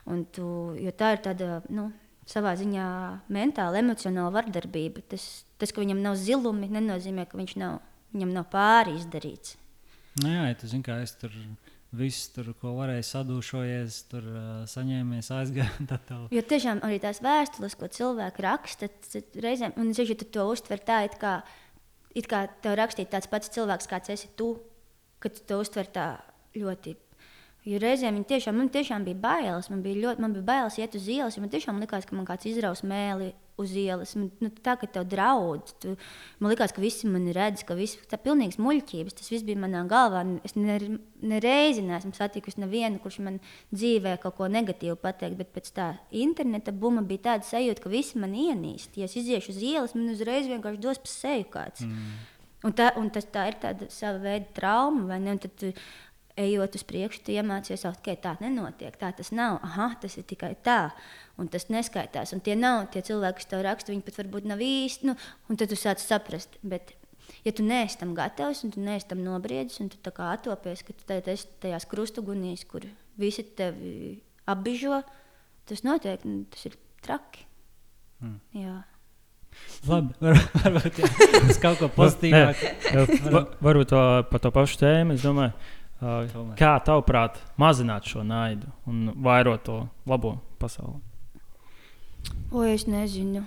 un tu, tā ir tāda nu, savā ziņā mentāla, emocionāla vardarbība. Tas, tas, ka viņam nav zilumi, nenozīmē, ka viņš nav, viņam nav pāri izdarīts. Nu jā, ja tu zini, kā es tur viss, tur, ko varēju sadūšojies, tur uh, saņēmies, aizgāju. Jo tiešām arī tās vēstules, ko cilvēki raksta, reizēm, un es jau to uztveru tā, it kā it kā tev rakstīt tāds pats cilvēks, kāds esi tu, kad tu to uztver tā ļoti. Jo reizēm man tiešām, man tiešām bija bailes. Man bija, ļoti, man bija bailes iet uz ielas, man tiešām likās, ka man kāds izraus mēli uz ielas. Man, nu, tā kā tev draudz, tu, man liekas, ka visi mani redz, ka viss ir pilnīgs muļķības. Tas viss bija manā galvā. Es nereizi ne neesmu satikusi nevienu, kurš man dzīvē kaut ko negatīvu pateikt, bet pēc tā interneta buma bija tāda sajūta, ka visi man ienīst. Ja es iziešu uz ielas, man uzreiz vienkārši dos pa seju kāds. Mm. Un tā, un tas, tā ir tāda sava veida trauma, vai ne? Un tad, ejot uz priekšu, tu iemācījies, ka okay, tā nenotiek, tā tas nav. Aha, tas ir tikai tā, un tas neskaitās. Un tie nav tie cilvēki, kas tev raksta, viņi pat varbūt nav īsti, nu, un tad tu sāc saprast. Bet, ja tu neesi tam gatavs, un tu neesi tam nobriedis, un tu tā kā atopies, ka tu esi tajās krustugunīs, kur visi tevi apbižo, tas noteikti nu, tas ir traki. Mm. Jā. Labi, var, varbūt tas kaut ko pozitīvāku. Varbūt to, par to pašu tēmu. Es domāju, Uh, kā tavuprāt, mazināt šo naidu un vairot to labo pasauli? O, es nezinu.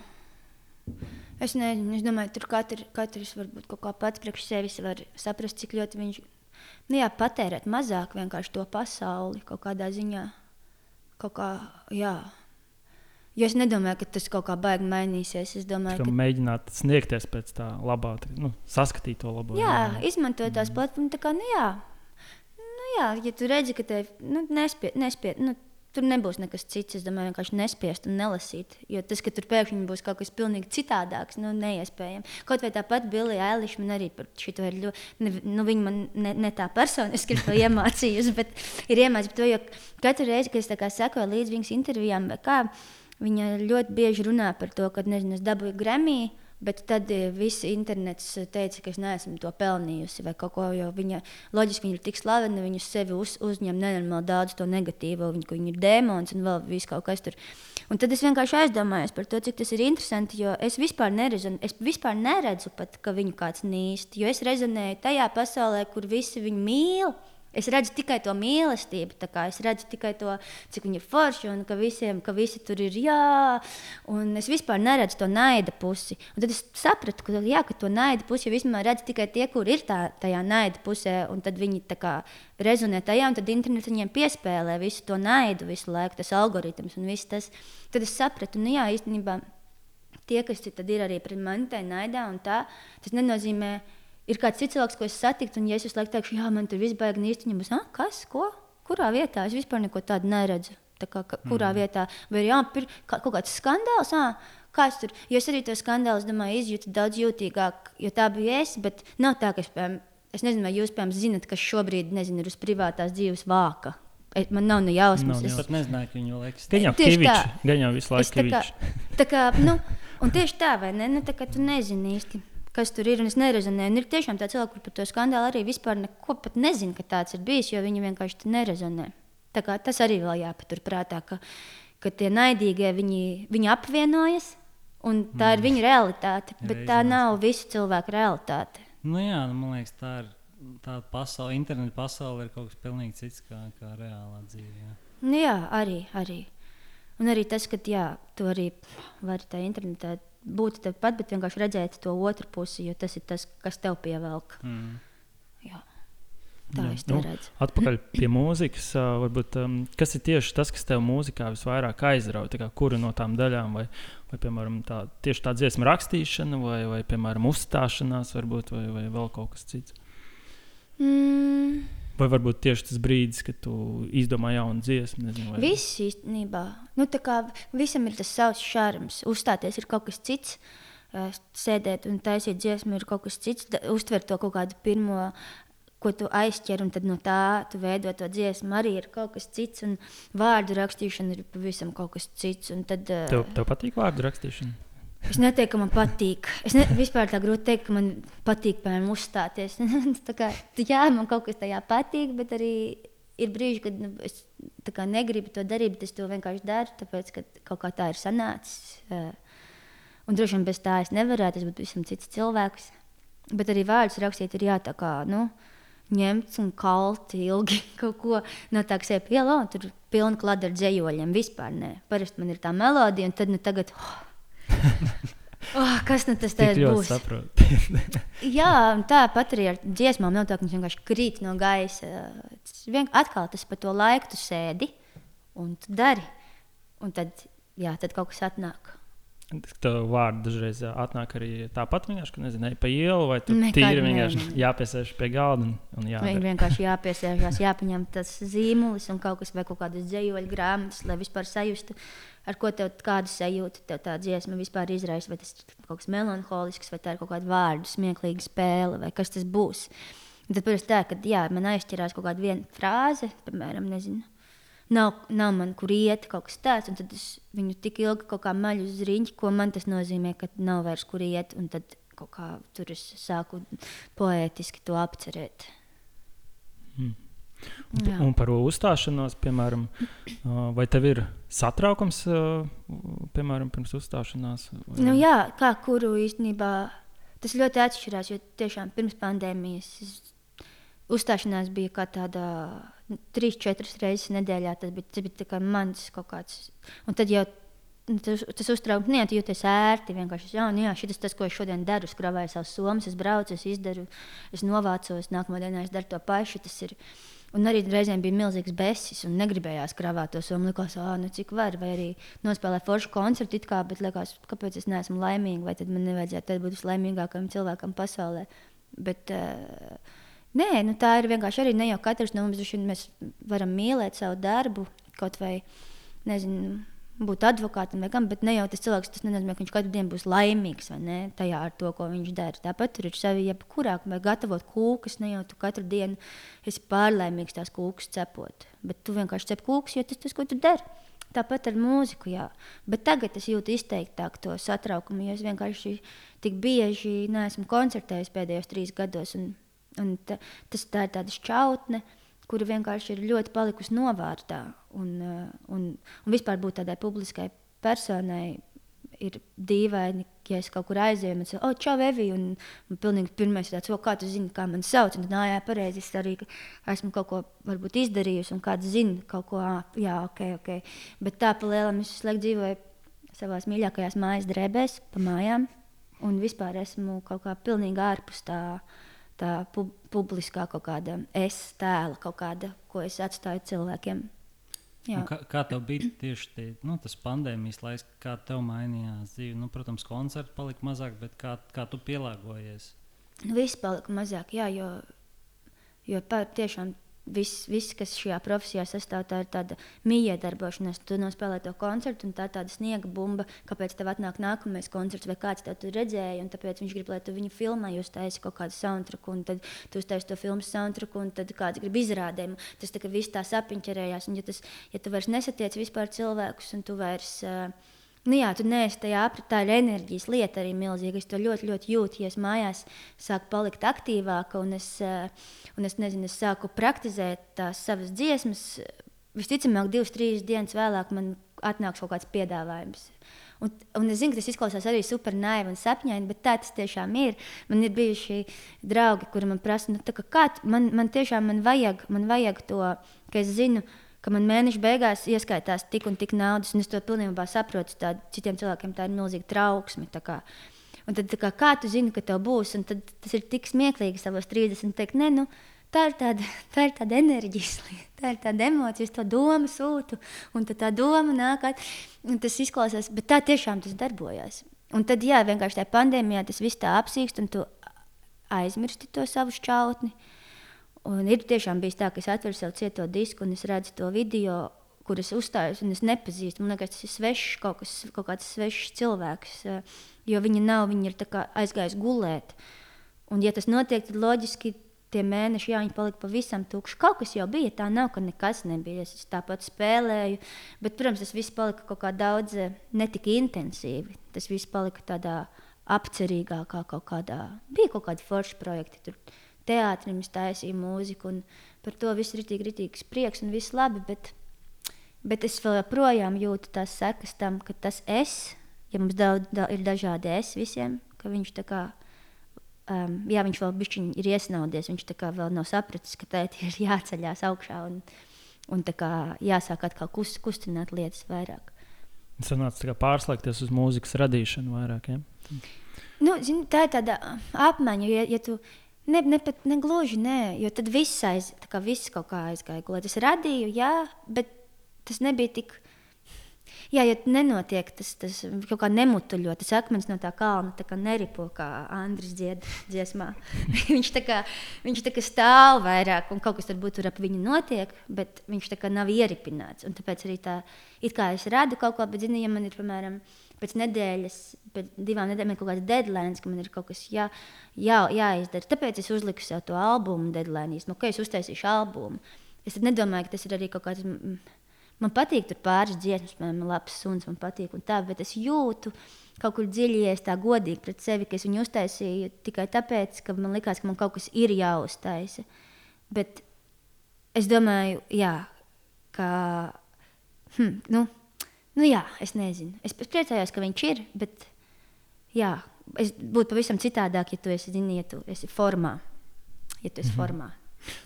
Es nezinu, es domāju, tur katr, katrs varbūt kaut kā pats priekš sevis var saprast, cik ļoti viņš nu, jā, patērēt mazāk vienkārši to pasauli kaut kādā ziņā. Kaut kā, jā. Jo es nedomāju, ka tas kaut kā baigi mainīsies. Es domāju, ka mēģināt sniegties pēc tā labā, nu, saskatīt to labo. Jā, jā. izmantot tās mm. platformas, tā kā, nu jā, jā, ja tu redzi, ka tev nu, nespēj, nespēj, nu, tur nebūs nekas cits. Es domāju, vienkārši nespiest un nelasīt. Jo tas, ka tur pēkšņi būs kaut kas pilnīgi citādāks, nu, neiespējami. Kaut vai tāpat Bilija Eiliša man arī par šo ir ļoti, nu, viņa man ne, ne tā personiski to iemācījusi, bet ir iemācījusi to, jo katru reizi, kad es sekoju līdz viņas intervijām, kā, viņa ļoti bieži runā par to, ka, nezinu, es dabūju Grammy Bet tad eh, viss internets teica, ka es neesmu to pelnījusi vai kaut ko, jo viņa loģiski viņa ir tik slavena, viņa sevi uz, uzņem nenormāli daudz to negatīvo, viņa, viņa ir dēmons un vēl viss kaut kas tur. Un tad es vienkārši aizdomājos par to, cik tas ir interesanti, jo es vispār, nerezon, es vispār neredzu, pat, ka viņu kāds nīst. Jo es rezonēju tajā pasaulē, kur visi viņu mīl. Es redzu tikai to mīlestību, es redzu tikai to, cik viņi ir forši un ka, visiem, ka visi tur ir jā. Un es vispār neredzu to naida pusi. Un tad es sapratu, ka, jā, ka to naida pusi jau vismaz redz tikai tie, kur ir tā, tajā naida pusē. Un tad viņi kā, rezonē tajā, un tad internets viņiem piespēlē visu to naidu visu laiku, tas algoritms un viss tas. Tad es sapratu, nu jā, īstenībā tie, kas ir arī pret mani, tā naidā tā, tas nenozīmē ir kāds cits cilvēks, ko es satiktu, un ja es visu laiku teikšu, jā, man tur viss baigs viņam būs, ah, kas, ko, kurā vietā, es vispār neko tādu neredzu. Tā kā, ka, kurā mm. vietā, vai jā, pir, kā, kaut kāds skandāls, ah, kāds tur, jo es arī to skandālu, domāju, izjūtu daudz jūtīgāk, jo tā bija es, bet nav tā, ka es, piemēram, es nezinu, vai jūs, piemēram, zinat, kas šobrīd, nezinu, ir uz privātās dzīves vāka. Man nav ne jausmas. No, es pat nezināju, ka viņu liekas. Gan jau Kavičs, gan jau visu laiku Kavičs. Tā kā, nu, un tieši tā, vai ne? Nu, tā kā tu nezini īsti kas tur ir. Es nerezonēju. Un ir tiešām tāds cilvēks, kurš par to skandālu arī vispār neko nezina, ka tāds ir bijis, jo viņi vienkārši nerezonē. Tas arī vēl jāpaturprātā, ka, ka tie naidīgie viņi, viņi apvienojas. Un tā mm. ir viņa realitāte, bet Reiz tā nav visu cilvēku realitāte. Nu jā, nu, man liekas, tā ir tā pasaule, interneta pasaule ir kaut kas pilnīgi cits kā, kā reālā dzīve. Jā. Nu jā, arī, arī. Un arī tas, ka jā, tu arī vari tā internetā būt tepat, bet vienkārši redzēt to otru pusi, jo tas ir tas, kas tev pievelk. Mm. Jā. Tā Jā, es nu, redzu. Atpakaļ pie mūzikas. Varbūt, um, kas ir tieši tas, kas tev mūzikā visvairāk aizrauja? Kura no tām daļām, vai, vai piemēram, tā, tieši tā dziesma rakstīšana, vai, vai piemēram, uzstāšanās, varbūt, vai, vai vēl kaut kas cits? Mm. Vai varbūt tieši tas brīdis, kad tu izdomā jaunu dziesmu? Nezinu, vai... Viss īstenībā. Nu, visam ir tas savs šarms. Uzstāties ir kaut kas cits. Sēdēt un taisīt dziesmu ir kaut kas cits. Uztvert to kaut kādu pirmo, ko tu aizķer, un tad no tā tu veido to dziesmu. Arī ir kaut kas cits. Un vārdu rakstīšana ir pavisam kaut kas cits. Tad, tev, tev patīk vārdu rakstīšana? Es neteiktu, ka man patīk. Es ne, vispār tā grūti pateikt, ka man patīk, piemēram, uzstāties. kā, jā, man kaut kas tajā patīk, bet arī ir brīži, kad nu, es kā, negribu to darīt, bet es to vienkārši daru, tāpēc, ka kaut kā tā ir sanācis. Un droši vien bez tā es nevarētu, es būtu pavisam cits cilvēks. Bet arī vārdus rakstīt ir jā, tā kā. Nu, ņemts un kalti ilgi kaut ko no tā, kas ir pielāgots. Tur pilna klāta ar dzējoļiem. Vispār nē. Parasti man ir tā melodija, un tad nu, tagad. Oh, Oh, kas nu tas būs? Jā, tāpat arī ar dziesmām nav tā, ka viņš vienkārši krīt no gaisa. Vien, atkal tas par to laiku tu sēdi un tu dari. Un tad, jā, tad kaut kas atnāk. Vārdi dažreiz atnāk arī tāpat, vienkārši, ka nezinu, pa ielu vai tur tīri vienkārši jāpiesēž pie galda. Un, un Viņi vienkārši jāpiesēžās, jāpaņem tas zīmulis un kaut kas vai kaut kādas dzējoļu grāmatas, lai vispār sajustu ar ko tev kādu sajūtu tev tā dziesma vispār izraisa. Vai tas ir kaut kas melanholisks, vai tā ir kaut kāda vārdu smieklīga spēle, vai kas tas būs. Un tad pirms tā, kad jā, man aizķerās kaut kāda viena frāze, piemēram, nezinu. Nav, nav man, kur iet, kaut kas tāds, tad es viņu tik ilgi kaut kā maļu uz riņķi, ko man tas nozīmē, ka nav vairs kur iet, un tad kaut kā tur es sāku poētiski to apcerēt. Hmm. Un, Jā. un par uzstāšanos, piemēram, vai tev ir satraukums, piemēram, pirms uzstāšanās? Vai... Nu, jā, kā kuru īstenībā tas ļoti atšķirās, jo tiešām pirms pandēmijas uzstāšanās bija kā tāda trīs, četras reizes nedēļā. Tas bija, tas bija mans kaut kāds. Un tad jau tas, tas uztrauc, nē, tu jūties ērti. Vienkārši, jā, nu jā, šis tas, ko es šodien daru, es kravēju savus somas, es braucu, es izdaru, es novācos, nākamā dienā es daru to pašu. Un arī reizēm bija milzīgs besis, un negribējās kravāt to summu. Likās, ah, nu cik var, vai arī nospēlēt foršu koncertu, kā, bet likās, kāpēc es neesmu laimīga, vai tad man nevajadzētu būt vislaimīgākajam cilvēkam pasaulē. Bet, uh, nē, nu, tā ir vienkārši arī ne jau katrs no mums, mēs varam mīlēt savu darbu, kaut vai nezinu būt advokātam vai kam, bet ne jau tas cilvēks, tas nenozīmē, ka viņš katru dienu būs laimīgs ne, tajā ar to, ko viņš dara. Tāpat tur ir sevi jebkurā, vai gatavot kūkas, ne jau tu katru dienu esi pārlaimīgs tās kūkas cepot, bet tu vienkārši cep kūkas, jo tas tas, ko tu dari. Tāpat ar mūziku, jā. Bet tagad es jūtu izteiktāk to satraukumu, jo es vienkārši tik bieži neesmu koncertējis pēdējos trīs gados. Un, un ta, tas tā ir tāda šķautne, uh, kura vienkārši ir ļoti palikusi novārtā. Un, eh, un, un vispār būt tādai publiskai personai ir dīvaini, ja es kaut kur aizēju, un es saku, oh, čau, Evi, un man pilnīgi pirmais ir tāds, oh, kā tu zini, kā man sauc, un tad, nā, jā, pareizi, es arī esmu kaut ko varbūt izdarījusi, un kāds zina kaut ko, jā, ok, ok. Bet tā pa lielam es visu laiku dzīvoju savās mīļākajās mājas drēbēs, pa mājām, un vispār esmu kaut kā pilnīgi ārpus tā, tā pu publiskā kaut kāda es tēla, kaut kāda, ko es atstāju cilvēkiem. Un Kā, kā tev bija tieši tie, nu, tas pandēmijas laiks, kā tev mainījās dzīve? Nu, protams, koncerti palika mazāk, bet kā, kā tu pielāgojies? Nu, viss palika mazāk, jā, jo, jo pa- tiešām viss, viss, kas šajā profesijā sastāv, tā ir tāda mīiedarbošanās. Tu nospēlē to koncertu, un tā ir tāda sniega bumba, kāpēc tev atnāk nākamais koncerts, vai kāds tev redzēja, un tāpēc viņš grib, lai tu viņu filmē, jūs taisat kaut kādu soundtracku, un tad tu uztaisīsi to filmu soundtracku, un tad kāds grib izrādējumu. Tas tā kā viss tā sapiņķerējās, un ja, tas, ja tu vairs nesatiec vispār cilvēkus, un tu vairs. Uh, Nu jā, tu neesi tajā apritā, ir enerģijas lieta arī milzīga. Es to ļoti, ļoti jūtu. Ja es mājās sāku palikt aktīvāka un es, eh, un es, nezinu, es sāku praktizēt tās savas dziesmas, visticamāk, divas, trīs dienas vēlāk man atnāks kaut kāds piedāvājums. Un, un es zinu, ka tas izklausās arī super naivi un sapņaini, bet tā tas tiešām ir. Man ir bijuši draugi, kuri man prasa, nu, kā, kā man, man tiešām man vajag, man vajag to, ka es zinu, ka man mēneša beigās ieskaitās tik un tik naudas, un es to pilnībā saprotu. Tā, citiem cilvēkiem tā ir milzīga trauksme. Un tad, kā, kā tu zini, ka tev būs, un tad tas ir tik smieklīgi savos 30, teikt, nē, nu, tā ir tāda, tā ir tāda enerģijas lieta, tā ir tāda emocija, to domu sūtu, un tā doma nāk, un tas izklausās, bet tā tiešām tas darbojās. Un tad, jā, vienkārši tajā pandēmijā tas viss tā apsīkst, un tu aizmirsti to savu šķautni. Un ir tiešām bijis tā, ka es atveru savu cieto disku un es redzu to video, kur es uzstājos, un es nepazīstu. Man liekas, tas ir svešs, kaut, kas, kaut kāds svešs cilvēks, eh, jo viņi nav, viņi ir aizgājis gulēt. Un, ja tas notiek, tad loģiski tie mēneši, jā, viņi palika pavisam tukši. Kaut kas jau bija, tā nav, ka nekas nebija. Es tāpat spēlēju, bet, protams, tas viss palika kaut kā daudz eh, netik intensīvi. Tas viss palika tādā apcerīgākā, kaut kādā. Bija kaut kādi forši projekti. Tur teātrim es taisīju mūziku, un par to viss ir tik rītīgs prieks un viss labi. Bet, bet es joprojām jūtu tās sekas tam, ka tas es, ja mums daudz, da, ir dažādi es visiem, ka viņš tā kā. Um, jā, viņš vēl bišķiņ ir iesnaudies. Viņš tā kā vēl nav sapratis, ka tā ir jāceļās augšā un, un tā kā jāsāk atkal kust, kustināt lietas vairāk. Tā kā pārslēgties uz mūzikas radīšanu vairāk. Ja? Nu, zini, tā ir tāda ā, apmaiņa, ja, ja tu ne, ne, pat, ne gluži nē, jo tad viss, aiz, kā viss kaut kā aizgāja gulēt. Es radīju, jā, bet tas nebija tik. Jā, ja nenotiek tas, tas kaut kā nemutuļo, tas akmens no tā kalna tā kā neripo, kā Andris dzied dziesmā. viņš tā kā, viņš tā kā stāv vairāk, un kaut kas varbūt tur ap viņu notiek, bet viņš tā kā nav ieripināts. Un tāpēc arī tā, it kā es radu kaut ko, bet, zini, ja man ir, piemēram, pēc nedēļas, pēc divām nedēļām ir kaut kāds deadline, ka man ir kaut kas jā, jā, jāizdara. Tāpēc es uzliku sev to albumu deadline. Nu, ka es uztaisīšu albumu. Es nedomāju, ka tas ir arī kaut kāds. mm, Man patīk tur pāris dziesmas, man ir labs suns, man patīk tā, bet es jūtu kaut kur dziļi, ja es tā godīgi pret sevi, ka es viņu uztaisīju tikai tāpēc, ka man likās, ka man kaut kas ir jāuztaisa. Bet es domāju, jā, ka. Hm, nu, nu, jā, es nezinu. Es, es priecājos, ka viņš ir, bet jā, es būtu pavisam citādāk, ja tu esi, zini, ja tu esi formā. Ja tu esi formā.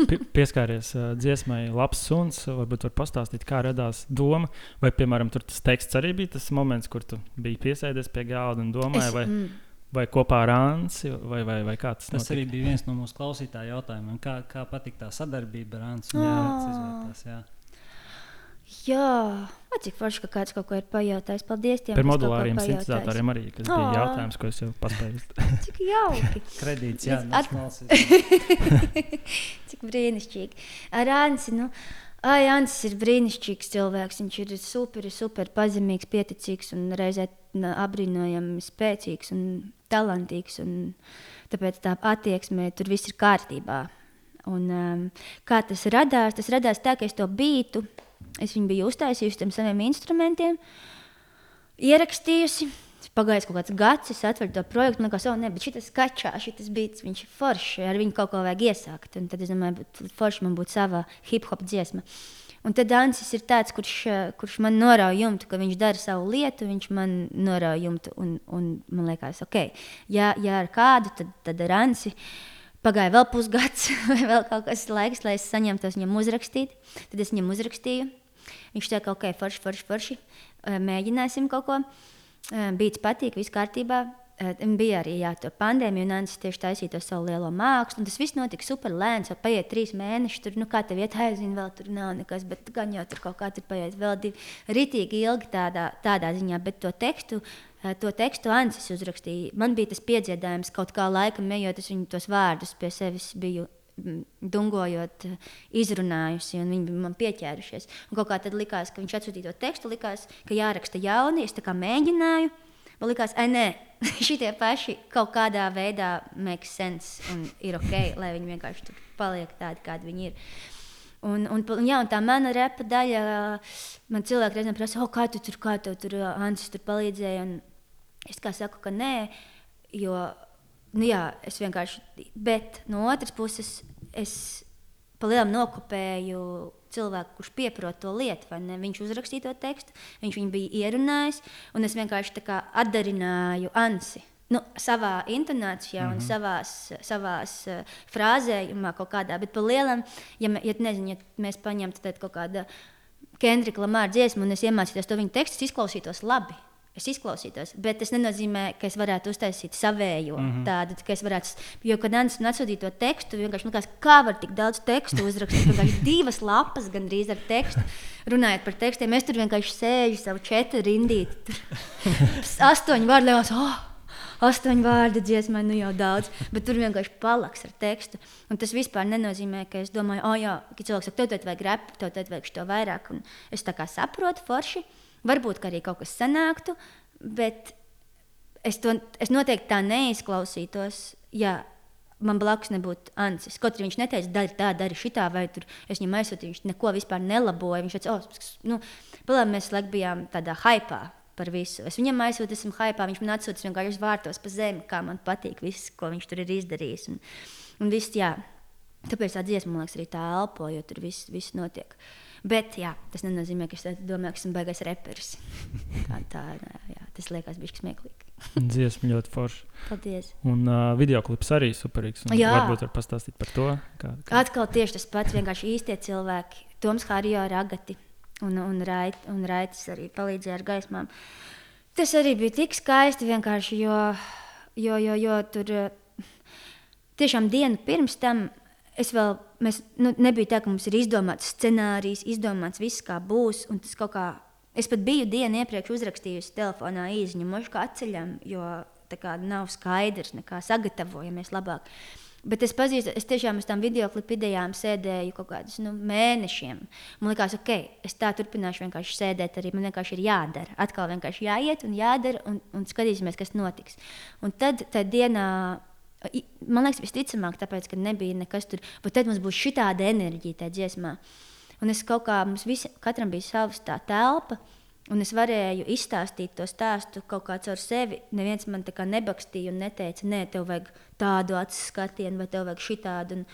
Pi- Pieskāries uh, dziesmai, labs suns. Varbūt var pastāstīt, kā radās doma. Vai, piemēram, tur tas teksts arī bija tas moments, kur tu biji piesēdies pie galda un domāji, vai, mm, vai kopā ar Ansi, vai, vai, vai kā tas Tas notika? arī bija viens no mūsu klausītāju jautājumiem. Kā, kā patīk tā sadarbība ar Ansu? Ā. Jā, Jā, vai cik forši, ka kāds kaut ko ir pajautājis. Paldies tiem, Par modulāriem sintēzatoriem arī, kas bija Ā. jautājums, ko es jau paspēju. Cik jauki, kredīts, jā, At- cik brīnišķīgi. Ar Ansi, nu, ai, Ansis ir brīnišķīgs cilvēks. Viņš ir super, super pazemīgs, pieticīgs un reizē apbrīnojami spēcīgs un talantīgs. Un tāpēc tā attieksme tur viss ir kārtībā. Un, um, kā tas radās? Tas radās tā, ka es to bītu. Es viņu biju uztaisījusi tam saviem instrumentiem, ierakstījusi. Pagājis kaut kāds gads, es atveru to projektu, man liekas, oh, ne, bet šis kačā, šis beats, viņš ir foršs, ar viņu kaut ko vajag iesākt. Un tad es domāju, forši man būtu sava hip hop dziesma. Un tad Ansis ir tāds, kurš, eh, kurš man norauj jumtu, ka viņš dara savu lietu, viņš man norauj jumtu. Un, un man liekas, ok, ja, ja ar kādu, tad, tad ar Ansi. Pagāja vēl pusgads, vai vēl kaut kas laiks, lai es saņemtu viņam uzrakstīt. Tad es viņam uzrakstīju. Viņš teica, ok, forši, forši, forši. Mēģināsim kaut ko. Bīts patīk, viss kārtībā. Bija arī jā, pandēmija, un Anna tieši taisīja to savu lielo mākslu. Tas viss notika super lēns, jau paiet trīs mēneši. Tur, nu, kā tev iet, aizina, vēl tur nav nekas, bet gan jau tur kaut kā tur paiet vēl divi. Ritīgi ilgi tādā, tādā ziņā, bet to tekstu. To tekstu Ansis uzrakstīja. Man bija tas piedziedājums, kaut kā laikam ejot, es viņu tos vārdus pie sevis biju dungojot, izrunājusi, un viņi man pieķērušies. Un kaut kā tad likās, ka viņš atsūtīja to tekstu, likās, ka jāraksta jauni. Es tā kā mēģināju, Man liekas, ka nē, šitie paši kaut kādā veidā make sense un ir ok, lai viņi vienkārši paliek tādi, kādi viņi ir. Un, un, jā, un tā mana repa daļa, man cilvēki reizēm prasa, oh, kā tu tur, kā tev tur Ansis tur palīdzēja. Un es kā saku, ka nē, jo, nu jā, es vienkārši, bet no otras puses, es palielam nokopēju cilvēku, kurš pieprot to lietu. Viņš uzrakstīja to tekstu, viņš viņu bija ierunājis, un es vienkārši atdarināju Ansi. Nu, savā intonācijā mm -hmm. un savās, savās uh, frāzējumā kaut kādā, bet par lielam, ja, ja, nezinu, ja mēs paņemtu kaut kādu Kendrika Lamāra dziesmu un es iemācītos to viņa tekstu, izklausītos labi es izklausītos. Bet tas nenozīmē, ka es varētu uztaisīt savējo mm -hmm. tādu, ka es varētu. Jo, kad Anna man atsūtīja to tekstu, vienkārši likās, kā var tik daudz tekstu uzrakstīt. Vienkārši divas lapas gandrīz ar tekstu. Runājot par tekstiem, es tur vienkārši sēžu savu četru rindīti. Astoņi vārdi liekas, oh! astoņu vārdu dziesmai, nu jau daudz, bet tur vienkārši palaks ar tekstu. Un tas vispār nenozīmē, ka es domāju, oh, jā, ka cilvēks saka, tev vajag repu, tev vajag to vairāk. Un es tā kā saprotu forši. Varbūt arī kaut kas sanāktu, bet es, to, es noteikti tā neizklausītos. Ja man blakus nebūtu Ansis. Kaut arī viņš neteica, dari tā, dari šitā, vai tur es viņam aizsūtīju, viņš neko vispār nelaboja. Viņš teica, oh, nu, palām, mēs laik bijām tādā hypā par visu. Es viņam aizsūtu, esmu hypā, viņš man atsūta vienkārši vārtos pa zemi, kā man patīk viss, ko viņš tur ir izdarījis. Un, un viss, jā. Tāpēc tā dziesma, man liekas, arī tā elpo, jo tur viss, viss notiek. Uh, Bet jā, tas nenozīmē, ka es domāju, ka esmu baigais reperis. Tā, tā, jā, tas liekas bijis smieklīgi. Dziesma ļoti forša. Paldies. Un uh, video klips arī superīgs. Jā, varbūt var pastāstīt par to. Kā, kā... Atkal tieši tas pats, vienkārši īstie cilvēki. Toms Hārjo Ragati un, un, Rait, un Raitis arī palīdzēja ar gaismām. Tas arī bija tik skaisti vienkārši, jo, jo, jo, jo tur tiešām dienu pirms tam es vēl, mēs, nu, nebija tā, ka mums ir izdomāts scenārijs, izdomāts viss, kā būs. Kā, es pat biju dienu iepriekš uzrakstījusi telefonā īziņu, možda kā atceļam, jo tā kā nav skaidrs, kā sagatavojamies labāk. Bet es pazīstu, es tiešām uz tām video klipu idejām sēdēju kaut kādus nu, mēnešiem. Man liekas, ok, es tā turpināšu vienkārši sēdēt, arī man vienkārši ir jādara. Atkal vienkārši jāiet un jādara, un, un skatīsimies, kas notiks. Un tad tajā dienā Man liekas, visticamāk, tāpēc, ka nebija nekas tur. Bet tad mums būs šī tāda enerģija tajā dziesmā. Un es kaut kā, mums visi, katram bija savs tā telpa. Un es varēju izstāstīt to stāstu kaut kā caur sevi. Neviens man tā kā nebakstīja un neteica, nē, tev vajag tādu acu skatienu, vai tev vajag šitādu. Un,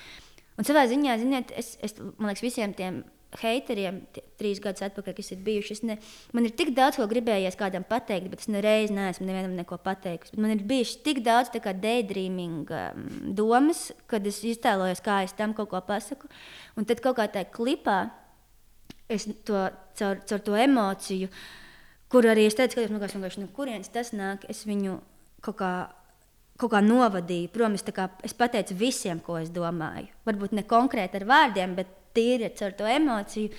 un savā ziņā, ziniet, es, es man liekas, visiem tiem heiteriem, trīs gadus atpakaļ, kas ir bijuši. Ne, man ir tik daudz ko gribējies kādam pateikt, bet es nereiz neesmu nevienam neko pateicis. Man ir bijuši tik daudz daydreaming um, domas, kad es iztēlojos, kā es tam kaut ko pasaku. Un tad kaut kā tajā klipā es to caur, caur to emociju, kur arī es teicu, ka tas vienkārši no kurienes tas nāk, es viņu kaut kā kaut kā novadīju prom. Es, kā, es pateicu visiem, ko es domāju. Varbūt ne konkrēti ar vārdiem, bet tīri ar to emociju.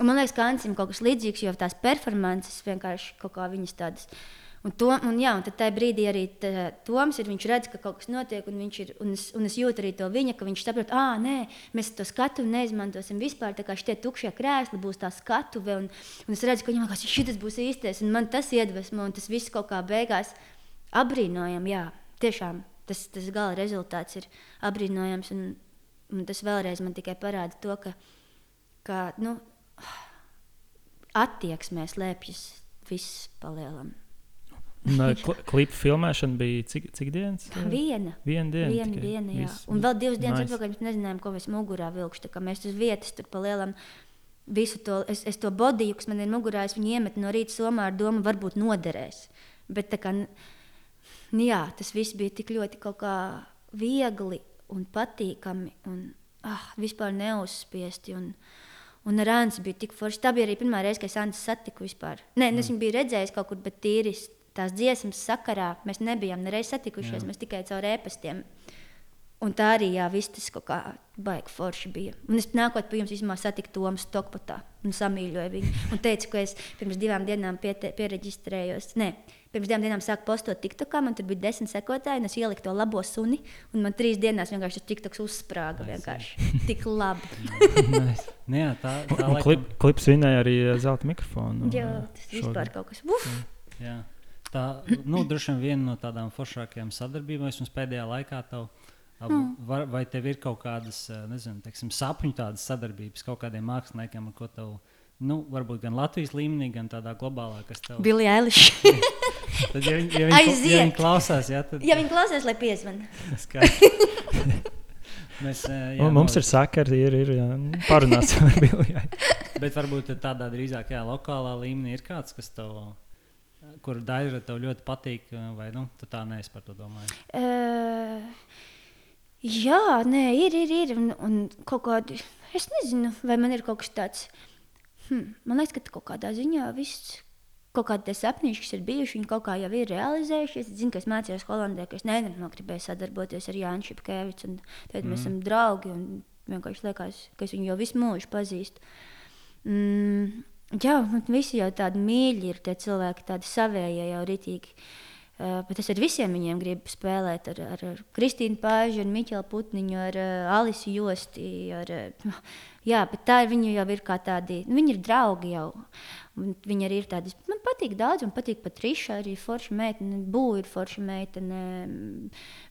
Un man liekas, ka Ansim kaut kas līdzīgs, jo tās performances vienkārši kaut kā viņas tādas. Un, to, un, jā, un tad tajā brīdī arī Toms ir. Viņš redz, ka kaut kas notiek, un, ir, un, es, un es jūtu arī to viņa, ka viņš saprot, ah, nē, mēs to skatu neizmantosim vispār. Tā kā šie tukšie krēsli būs tā skatuve, un, un es redzu, ka viņam liekas, šis būs īstais, un man tas iedvesmo, un tas viss kaut kā beigās apbrīnojam. Jā, tiešām tas, tas gala rezultāts ir apbrīnojams. Un tas vēlreiz man tikai parāda to, ka, ka nu, attieksmē slēpjas viss palielam. Klipa filmēšana bija cik, cik dienas? Viena. Viena diena. Viena tikai. diena jā. Viss, un vēl divas dienas nice. atpakaļ mēs nezinājām, ko mēs mugurā vilkšu. Mēs uz vietas tur palielam visu to, es, es to bodiju, kas man ir mugurā, es viņu iemetu no rīta somā ar domu, varbūt noderēs. Bet kā, nu jā, tas viss bija tik ļoti viegli un patīkami un ah, vispār neuzspiesti. Un, un ar Ansu bija tik forši. Tā bija arī pirmā reize, kad es Ansu satiku vispār. Nē, mm. es viņu biju redzējis kaut kur, bet tīri tās dziesmas sakarā mēs nebijām nereiz satikušies, jā. mēs tikai caur ēpastiem. Un tā arī jā, viss tas kaut kā baigi forši bija. Un es nākot pie jums, īstenībā satiku Tomu Stokpatā un samīļoju viņu. Un teicu, ka es pirms divām dienām piete, pieregistrējos. Nē, pirms divām dienām sāku postot TikTokā, man tur bija desmit sekotāji, un es ieliku to labo suni. Un man trīs dienās vienkārši tas TikToks uzsprāga. Vienkārši tik labi. nice. Nu jā, tā, tā un, un klip, klips vinēja arī eh, zelta mikrofonu. Jā, tas vispār kaut kas. Uf! Jā. Tā nu, droši vien viena no tādām foršākajām sadarbībām, mums pēdējā laikā tev Mm. Vai, vai tev ir kaut kādas, eh, nezinu, teiksim, sapņu tādas sadarbības kaut kādiem māksliniekiem, ar ko tev, nu, varbūt gan Latvijas līmenī, gan tādā globālā, kas tev. Billy Eilish. tad, ja, viņi, ja, viņi, ja viņi klausās, jā, tad. Ja viņi klausās, lai piezvan. Mēs, eh, jā, mums ir sakari, ir, ir jā, parunāsim ar Billy. Bet varbūt tādā drīzāk, jā, lokālā līmenī ir kāds, kas tev kur daļa tev ļoti patīk, vai nu, tu tā neesi par to domājis? Uh, Jā, nē, ir, ir, ir. Un, un kaut kādi, es nezinu, vai man ir kaut kas tāds. Hmm, man liekas, ka kaut kādā ziņā viss. Kaut kādi sapņi, kas ir bijuši, viņi kaut kā jau ir realizējušies. Es zinu, ka es mācījos Holandē, ka es nevienam gribēju sadarboties ar Jānu Šepkevicu. Tad mm. mēs esam draugi un vienkārši liekas, ka es viņu jau visu mūžu pazīstu. Mm, jā, man visi jau tādi mīļi ir tie cilvēki, tādi savējie jau ritīgi. Uh, Uh, bet es ar visiem viņiem gribu spēlēt. Ar, ar, ar Kristīnu Pāžu, ar Miķelu Putniņu, ar uh, Alisu Josti. Ar, uh, jā, bet tā viņi jau ir kā tādi. Nu, viņi ir draugi jau. Viņi arī ir tādi. Man patīk daudz, man patīk pat Riša, arī forša meitene, Būva ir forša meitene.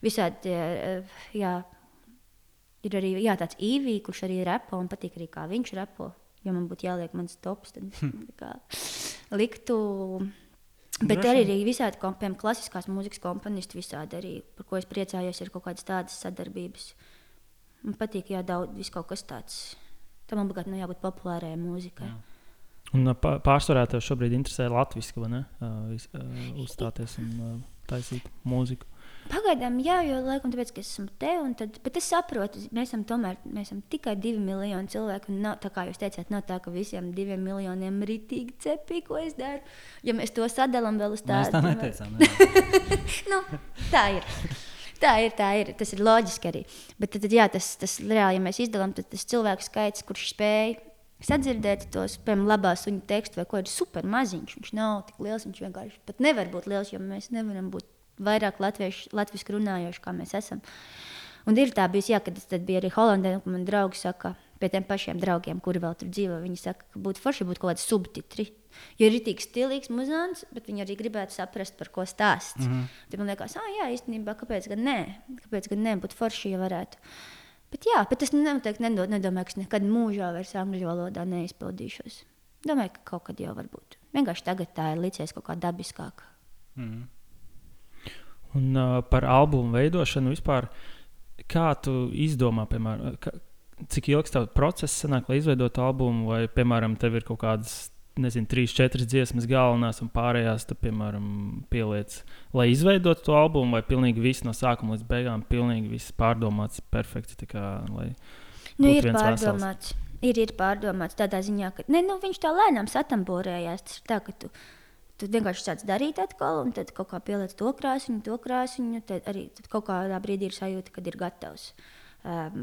Visādi, uh, jā. Ir arī jā, tāds īvī, kurš arī repo un patīk arī kā viņš repo. Ja man būtu jāliek mans tops, tad kā, liktu Bet Droši. arī visādi piemēram, klasiskās mūzikas komponisti, visādi arī, par ko es priecājos, ir kaut kādas tādas sadarbības. Man patīk, ja daudz kaut kas tāds. Tam obligāti nav jābūt populārai mūzikai. Jā. Un pārsvarā tev šobrīd interesē latviešu, vai ne? Uh, uzstāties un uh, taisīt mūziku. Pagaidām, jā, jo laikam, tāpēc, ka es esmu te, tad, bet es saprotu, mēs esam tomēr mēs esam tikai divi miljoni cilvēku. Nav, tā kā jūs teicāt, nav tā, ka visiem diviem miljoniem ir rītīgi cepīgi, ko es daru. Ja mēs to sadalām vēl uz tādu, tā neteicām. nu, tā ir. Tā ir, tā ir. Tas ir loģiski arī. Bet tad, jā, tas, tas reāli, ja mēs izdalām, tad tas cilvēku skaits, kurš spēj sadzirdēt tos, piemēram, labā suņa tekstu, vai ko ir super maziņš. Viņš nav tik liels, viņš vienkārši pat nevar būt liels, jo mēs nevaram būt vairāk latviešu runājoši, kā mēs esam. Un ir tā bijis, jā, kad es biju arī Holandē, un man draugi saka, pie tiem pašiem draugiem, kuri vēl tur dzīvo, viņi saka, ka būtu forši būt kaut kādi subtitri. Ir tik stilīgs muzejs, bet viņi arī gribētu saprast, par ko stāsts. Mm -hmm. Tad man liekas, ah, jā, īstenībā, kāpēc gan nē? Kāpēc gan nē, būtu forši, ja varētu. Bet, jā, bet es noteikti nedomāju, ka es nekad mūžā vairs angļu valodā neizpildīšos. Domāju, ka kaut kad jau var būt. Vienkārši tagad tā ir licies kaut kā dabiskāk. Mm. Un uh, par albumu veidošanu vispār, kā tu izdomā, piemēram, ka, cik ilgs tev process sanāk, lai izveidotu albumu, vai, piemēram, tev ir kaut kādas, nezinu, trīs, četras dziesmas galvenās, un pārējās, tu, piemēram, pieliec, lai izveidotu to albumu, vai pilnīgi viss no sākuma līdz beigām, pilnīgi viss pārdomāts, perfekti, tā kā, nu, ir pārdomāts. Vesels. Ir, ir pārdomāts tādā ziņā, ka ne, nu, viņš tā lēnām satamborējās. Tas ir tā, ka tu Tu vienkārši sāc darīt atkal, un tad kaut kā pieliec to krāsiņu, to krāsiņu. Tad arī tad kaut kādā brīdī ir sajūta, kad ir gatavs. Um,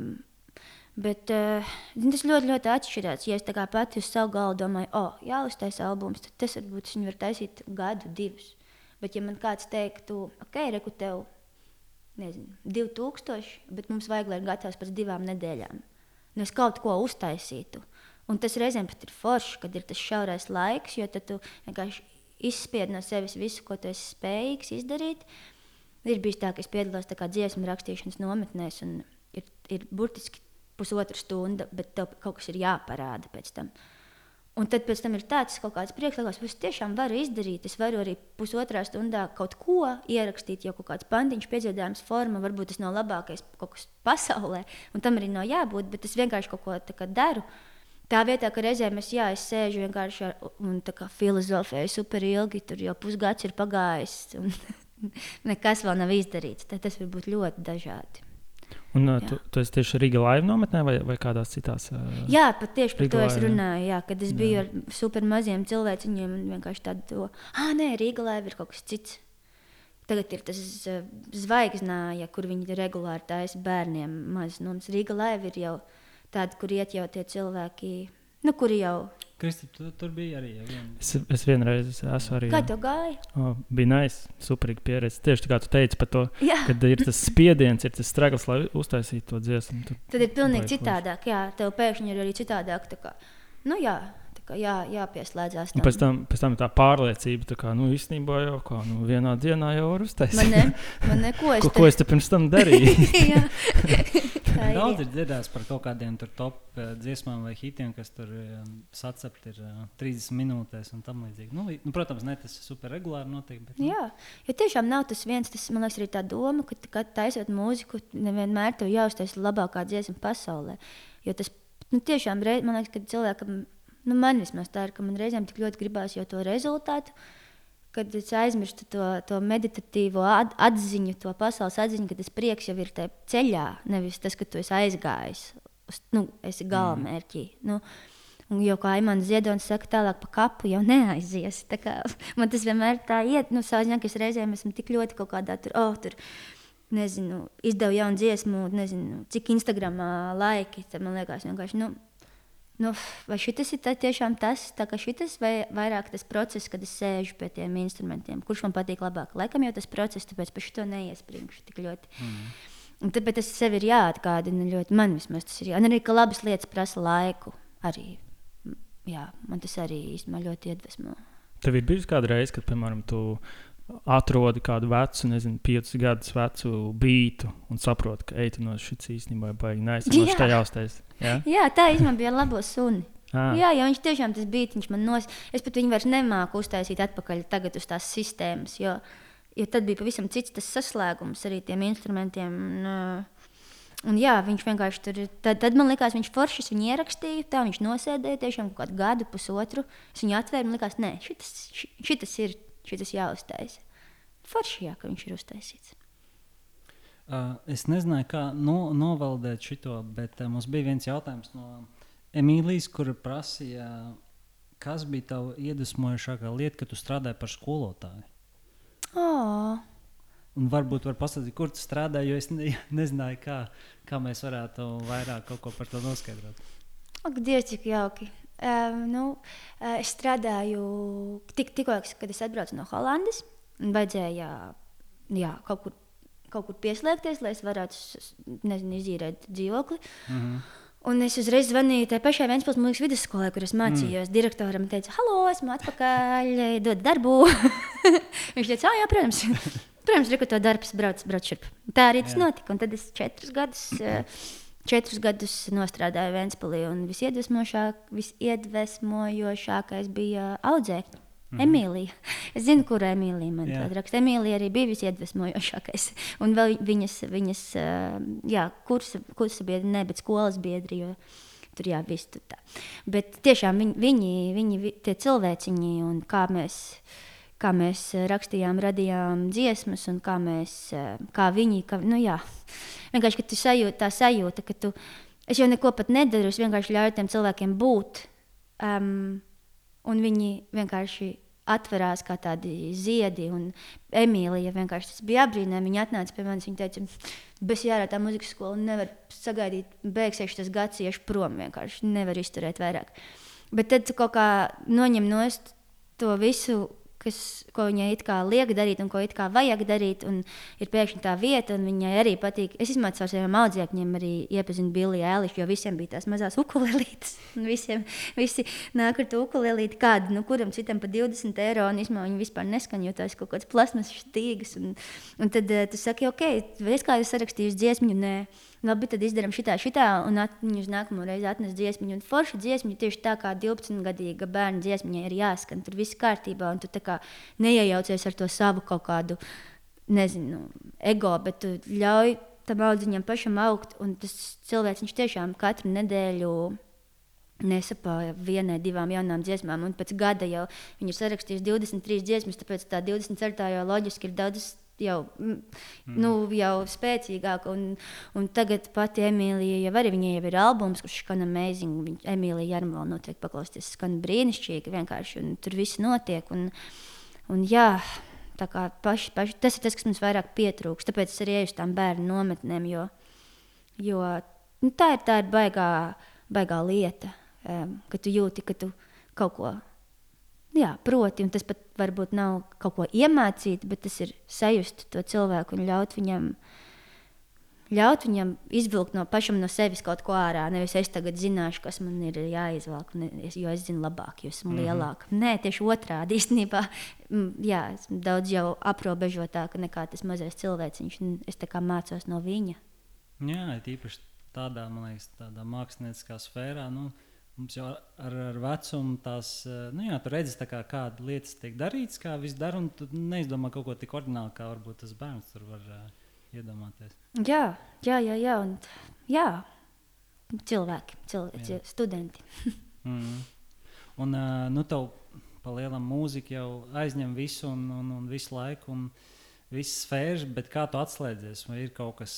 Bet uh, tas ļoti, ļoti atšķirās. Ja es pati uz savu galvu domāju, o, oh, jāuztaisa albums, tad tas varbūt viņi var taisīt gadu, divus. Bet, ja man kāds teiktu, ok, reku tev, nezinu, 2000, bet mums vajag, lai ir gatavs pēc divām nedēļām, nu es kaut ko uztaisītu. Un tas reizēm pat ir forši, kad ir tas šaurais laiks, jo tad tu vienkārši izspied no sevis visu, ko tu esi spējīgs izdarīt. Ir bijis tā, ka es piedalos dziesmu rakstīšanas nometnēs, un ir, ir burtiski pusotra stunda, bet tev kaut kas ir jāparāda pēc tam. Un tad pēc tam ir tāds kaut kāds priekšlikums, ko es tiešām varu izdarīt. Es varu arī pusotrā stundā kaut ko ierakstīt, jau kaut kāds pantiņš, piedziedājums, forma. Varbūt tas nav labākais kaut kas pasaulē, un tam arī nav jābūt, bet es vienkārši kaut ko daru. Tā vietā, ka reizēm es, jā, es sēžu vienkārši ar, un kā filozofēju super ilgi, tur jau pusgads ir pagājis, un nekas vēl nav izdarīts. Tad tas var būt ļoti dažādi. Un uh, Jā. tu, tu esi tieši Riga Live nometnē vai, vai kādās citās? Uh, Jā, pat tieši par to es jā. runāju. Jā, kad es Jā. biju ar super maziem cilvēkiem, un vienkārši tādu, ah, nē, Rīgā lēva ir kaut kas cits. Tagad ir tas uh, zvaigznāja, kur viņi regulāri taisa bērniem maz. Nu, Rīgā lēva ir jau tāda, kur iet jau tie cilvēki, nu, kuri jau. Kristi, tu tur bija arī. Ja, vien. es, es vienreiz esmu arī. Kā tev gāja? Oh, bija nice, superīga pieredze. Tieši tā kā tu teici par to, Jā, kad ir tas spiediens, ir tas stragls, lai uztaisītu to dziesmu. Tad ir pilnīgi citādāk. Jā, tev pēkšņi ir arī citādāk. tā Kā, nu, jā, jā, jāpieslēdzās. un pēc tam, pēc tam ir tā pārliecība, tā kā nu, īstenībā jau kā, nu, vienā dienā jau var uztaisīt. Man, ne, man neko es Ko, ko es te pirms tam darīju? Ir, Daudz ir dzirdēts par kaut kādiem tur top eh, dziesmām vai hitiem, kas tur sacepti ir eh, 30 minūtēs un tam līdzīgi. Nu, nu, protams, ne tas super regulāri notiek. Bet, nu, Jā, jo tiešām nav tas viens, tas man liekas, arī tā doma, ka, kā taisot mūziku, nevienmēr tev jāuztais labākā dziesma pasaulē. Jo tas nu, tiešām, man liekas, ka cilvēkam, nu, man vismaz tā ir, ka man reizēm tik ļoti gribās jau to rezultātu. Kad es aizmirstu to, to meditatīvo at, atziņu, to pasaules atziņu, ka tas prieks jau ir tajā ceļā, nevis tas, ka tu esi aizgājis. Uz, nu, esi galamērķī. Nu, Un jau kā Imants Ziedonis saka, tālāk pa kapu jau neaizies. Kā, man tas vienmēr tā iet, nu, savā ka es reizēm esmu tik ļoti kaut kādā tur, oh, tur nezinu, izdevu jaunu dziesmu, nezinu, cik Instagramā laiki. Tad man liekas, vienkārši, nu, nu, vai šis ir tā tiešām tas, tā kā šis vai vairāk tas process, kad es sēžu pie tiem instrumentiem, kurš man patīk labāk. Laikam jau tas process, tāpēc par šo neiespringšu tik ļoti. Mm. Un tāpēc tas sev ir jāatgādina ļoti. Man vismaz tas ir. jā- Un arī, ka labas lietas prasa laiku. Arī, jā, man tas arī īstenībā ļoti iedvesmo. Tev ir bijusi kāda reize, kad, piemēram, tu atrodi kādu vecu, nezinu, piecus gadus vecu bītu un saproti, ka ej, tu no šīs īstenībā baigi neaizsmeļot, tā jāuztais. Jā, Jā, tā īstenībā bija labo suni. ah, Jā, jo viņš tiešām tas bija. Viņš man nos... Es pat viņu vairs nemāku uztaisīt atpakaļ uz tās sistēmas. Jo, jo tad bija pavisam cits tas saslēgums arī tiem instrumentiem. Un, un jā, viņš vienkārši tur ir. Tad, tad man liekas, viņš foršs viņu ierakstīja. Tā viņš nosēdēja tiešām kaut kādu gadu, pusotru. Es viņu atvēru un likās, nē, šitas, ši- šitas ir, šitas jāuztaisa. Forši, jā, ka viņš ir uztaisīts. Uh, es nezināju, kā no, novaldēt šo, bet uh, mums bija viens jautājums no Emīlijas, kur prasīja, kas bija tava iedvesmojošākā lieta, kad tu strādāji par skolotāju. Oh. Un varbūt var pastāstīt, kur tu strādāji, jo es ne, nezināju, kā, kā mēs varētu vairāk kaut ko par to noskaidrot. Ak, Dievs, cik jauki. Uh, nu, uh, es strādāju tik, tikko, kad es atbraucu no Holandas. un Vajadzēja jā, kaut, kur, kaut kur pieslēgties, lai es varētu nezinu, izīrēt dzīvokli. Mm -hmm. Un es uzreiz zvanīju tai pašai Vēncpils mūzikas vidusskolai, kur es mācījos. Mm. Direktoram teicu, halo, esmu atpakaļ, dod darbu. Viņš teica, jā, protams. Protams, reku to darbs, brauc, brauc šurp. Tā arī tas Jā. notika. Un tad es četrus gadus, eh, četrus gadus nostrādāju Vēncpilī. Un visiedvesmošāk, visiedvesmojošākais bija audzēkņi. Mm -hmm. Emīlija. Es zinu, kur Emīlija man tāda raksta. Emīlija arī bija visiedvesmojošākais. Un vēl viņas, viņas jā, kursa, kursa biedri, ne, bet skolas biedri. Jo, Tur jā, viss tur tā. Bet tiešām viņi, viņi, viņi vi- tie cilvēciņi un kā mēs, kā mēs eh, rakstījām, radījām dziesmas un kā mēs, eh, kā viņi, kā, nu jā, vienkārši, tu sajūti, tā sajūta, ka tu, es jau neko pat nedaru, es vienkārši ļauju tiem cilvēkiem būt. Um, un viņi vienkārši atverās kā tādi ziedi. Un Emīlija vienkārši tas bija apbrīnojami. Viņa atnāca pie manis. Viņa teica, bez jārā tā muzikas skola nevar sagaidīt, beigsies tas gads, iešu prom. Vienkārši nevar izturēt vairāk. Bet tad kaut kā noņem nost to visu. Kas, ko viņai it kā liek darīt, un ko it kā vajag darīt, ir pēkšņi tā vieta, un viņai arī patīk. Es izmantoju ar saviem audzēkņiem, arī iepazinu Billiju Eilišu, jo visiem bija tās mazās ukulēlītes. un Visiem, visi nāk ar to ukulēlīti, kādu, nu, kuram citam par 20 eiro, un īstenībā viņi vispār neskaņo, ir kaut kāds plasmas štīgas. Un, un tad uh, tu saki, ok, vai es kā jūs sarakstījis dziesmu, nē. Labi, tad izdarām šitā, šitā, un at, viņi uz nākamo reizi atnes dziesmu. Un forša dziesma tieši tā kā 12-gadīga bērna dziesma ir jāskan. Tur viss kārtībā, un tu kā neiejaucies ar to savu kaut kādu, nezinu, ego, bet tu ļauj tam audziņam pašam augt. Un tas cilvēks tiešām katru nedēļu nesapāja vienai, divām jaunām dziesmām. Un pēc gada jau viņi ir sarakstījuši 23 dziesmas, tāpēc tā 24. jau loģiski ir daudz. Jau, mm. nu, jau spēcīgāk, un, un tagad pati Emīlija jau arī viņai jau ir albums, kurš skan amazing. Viņa, Emīlija Jārmala noteikti paklausties, skan brīnišķīgi vienkārši, un tur viss notiek. Un, un jā, tā kā paši, paši, tas ir tas, kas mums vairāk pietrūks. Tāpēc es arī eju uz tām bērnu nometnēm, jo, jo nu, tā ir tā ir baigā, baigā lieta um, ka tu jūti, ka tu kaut ko jā, proti, un tas pat varbūt nav kaut ko iemācīt, bet tas ir sajust to cilvēku un ļaut viņam. Ļaut viņam izvilkt no pašam no sevis kaut ko ārā. Nevis es tagad zināšu, kas man ir jāizvelk, es, jo es zinu labāk, jo esmu mm -hmm. lielāka. Nē, tieši otrādi īstenībā. Jā, esmu daudz jau aprobežotāka nekā tas mazais cilvēciņš. Es tā kā mācos no viņa. Jā, tīpaši tādā, man liekas, tādā mākslinieckā sfērā. Nu, Mums jau ar, ar vecumu tās, eh, nu jā, tur redzes, kā, kāda lietas tiek darītas, kā viss dara, un tu neizdomā kaut ko tik ordinālu, kā varbūt tas bērns tur var uh, iedomāties. Jā, jā, jā, jā, un, jā. cilvēki, cilvēki jā. studenti. mm. Un, uh, nu, tev palielam mūzika jau aizņem visu un, un, un visu laiku. Un, Viss sfērs, bet kā tu atslēdzies? Vai ir kaut kas,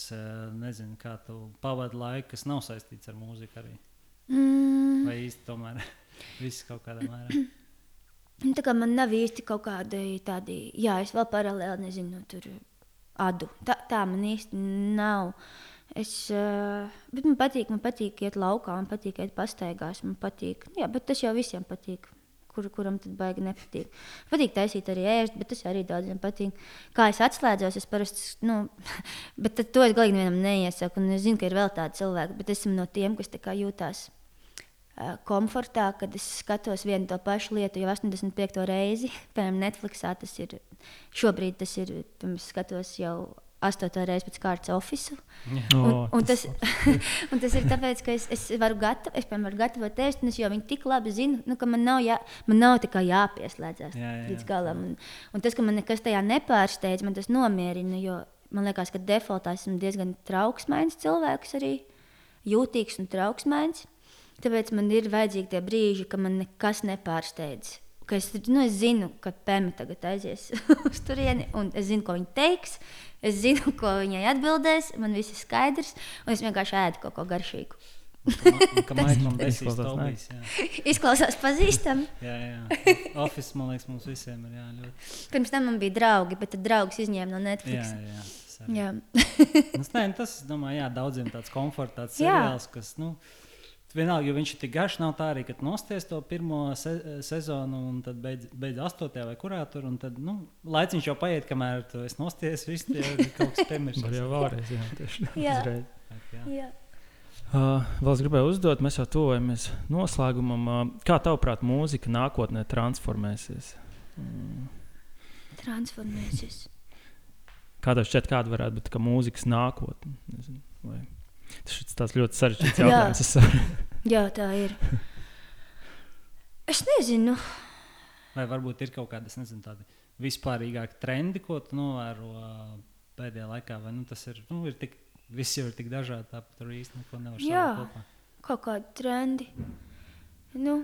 nezinu, kā tu pavadi laiku, kas nav saistīts ar mūziku arī? Mm. Vai īsti tomēr viss kaut kādā mērā? Nu, tā kā man nav īsti kaut kādi tādi, jā, es vēl paralēli nezinu, tur adu. Tā, tā man īsti nav. Es, uh, bet man patīk, man patīk iet laukā, man patīk iet pastaigās, man patīk. Jā, bet tas jau visiem patīk. Kur, kuram tad baigi nepatīk. Patīk taisīt arī ēst, bet tas arī daudziem patīk. Kā es atslēdzos, es parasti, nu, bet to es galīgi nevienam neiesaku. Un es zinu, ka ir vēl tādi cilvēki, bet esmu no tiem, kas tā kā jūtās komfortā, kad es skatos vienu to pašu lietu jau 85. reizi. Piemēram, Netflixā tas ir šobrīd, tas ir, pirms skatos jau astoto reizi pēc kārtas oficiālu. Un, un, tas, un tas ir tāpēc, ka es, es varu gatavot, es, piemēram, varu gatavot ēst, un es jau viņu tik labi zinu, nu, ka man nav, jā, man nav tikai jāpieslēdzas jā, jā, līdz galam. Un, un tas, ka man nekas tajā nepārsteidz, man tas nomierina, jo man liekas, ka defaultā esmu diezgan trauksmīgs cilvēks arī, jūtīgs un trauksmīgs. Tāpēc man ir vajadzīgi tie brīži, kad man nekas nepārsteidz. Ka es, nu, es zinu, ka Pēma tagad aizies uz turieni, un es zinu, ko viņa teiks. Es zinu, ko viņai atbildēs. Man viss ir skaidrs, un es vienkārši ēdu kaut ko garšīgu. Izklausās pazīstami. jā, jā. Office, man liekas, mums visiem ir jā, ļoti. Pirms tam man bija draugi, bet tad draugs izņēma no Netflix. Jā, jā. jā. tas, ne, tas, domāju, jā, daudziem tāds komforts, tāds seriāls, kas, nu, Vienalga, jo viņš ir tik garš, nav tā arī, ka nosties to pirmo se sezonu un tad beidz, beidz astotajā vai kurā tur. Tad, nu, laiciņš jau paiet, kamēr tu esi nosties, viss tie kaut kas piemirst. Var jau vēlreiz, jā, tieši jā. jā. jā. Uh, vēl es gribēju uzdot, mēs jau tuvojamies noslēgumam. Uh, kā tavuprāt, mūzika nākotnē transformēsies? Mm. Transformēsies. Kā tev šķiet, kāda varētu būt mūzikas nākotne? Nezinu, vai... Tas ir tāds ļoti sarežģīts jautājums. Jā. Jā, tā ir. Es nezinu. Vai varbūt ir kaut kādi nezinu, tādi vispārīgāki trendi, ko tu novēro pēdējā laikā? Vai nu, tas ir, nu, ir tik, viss jau ir tik dažādi, tāpat tur īsti neko nevar saprast. Jā, kaut kādi trendi. Nu,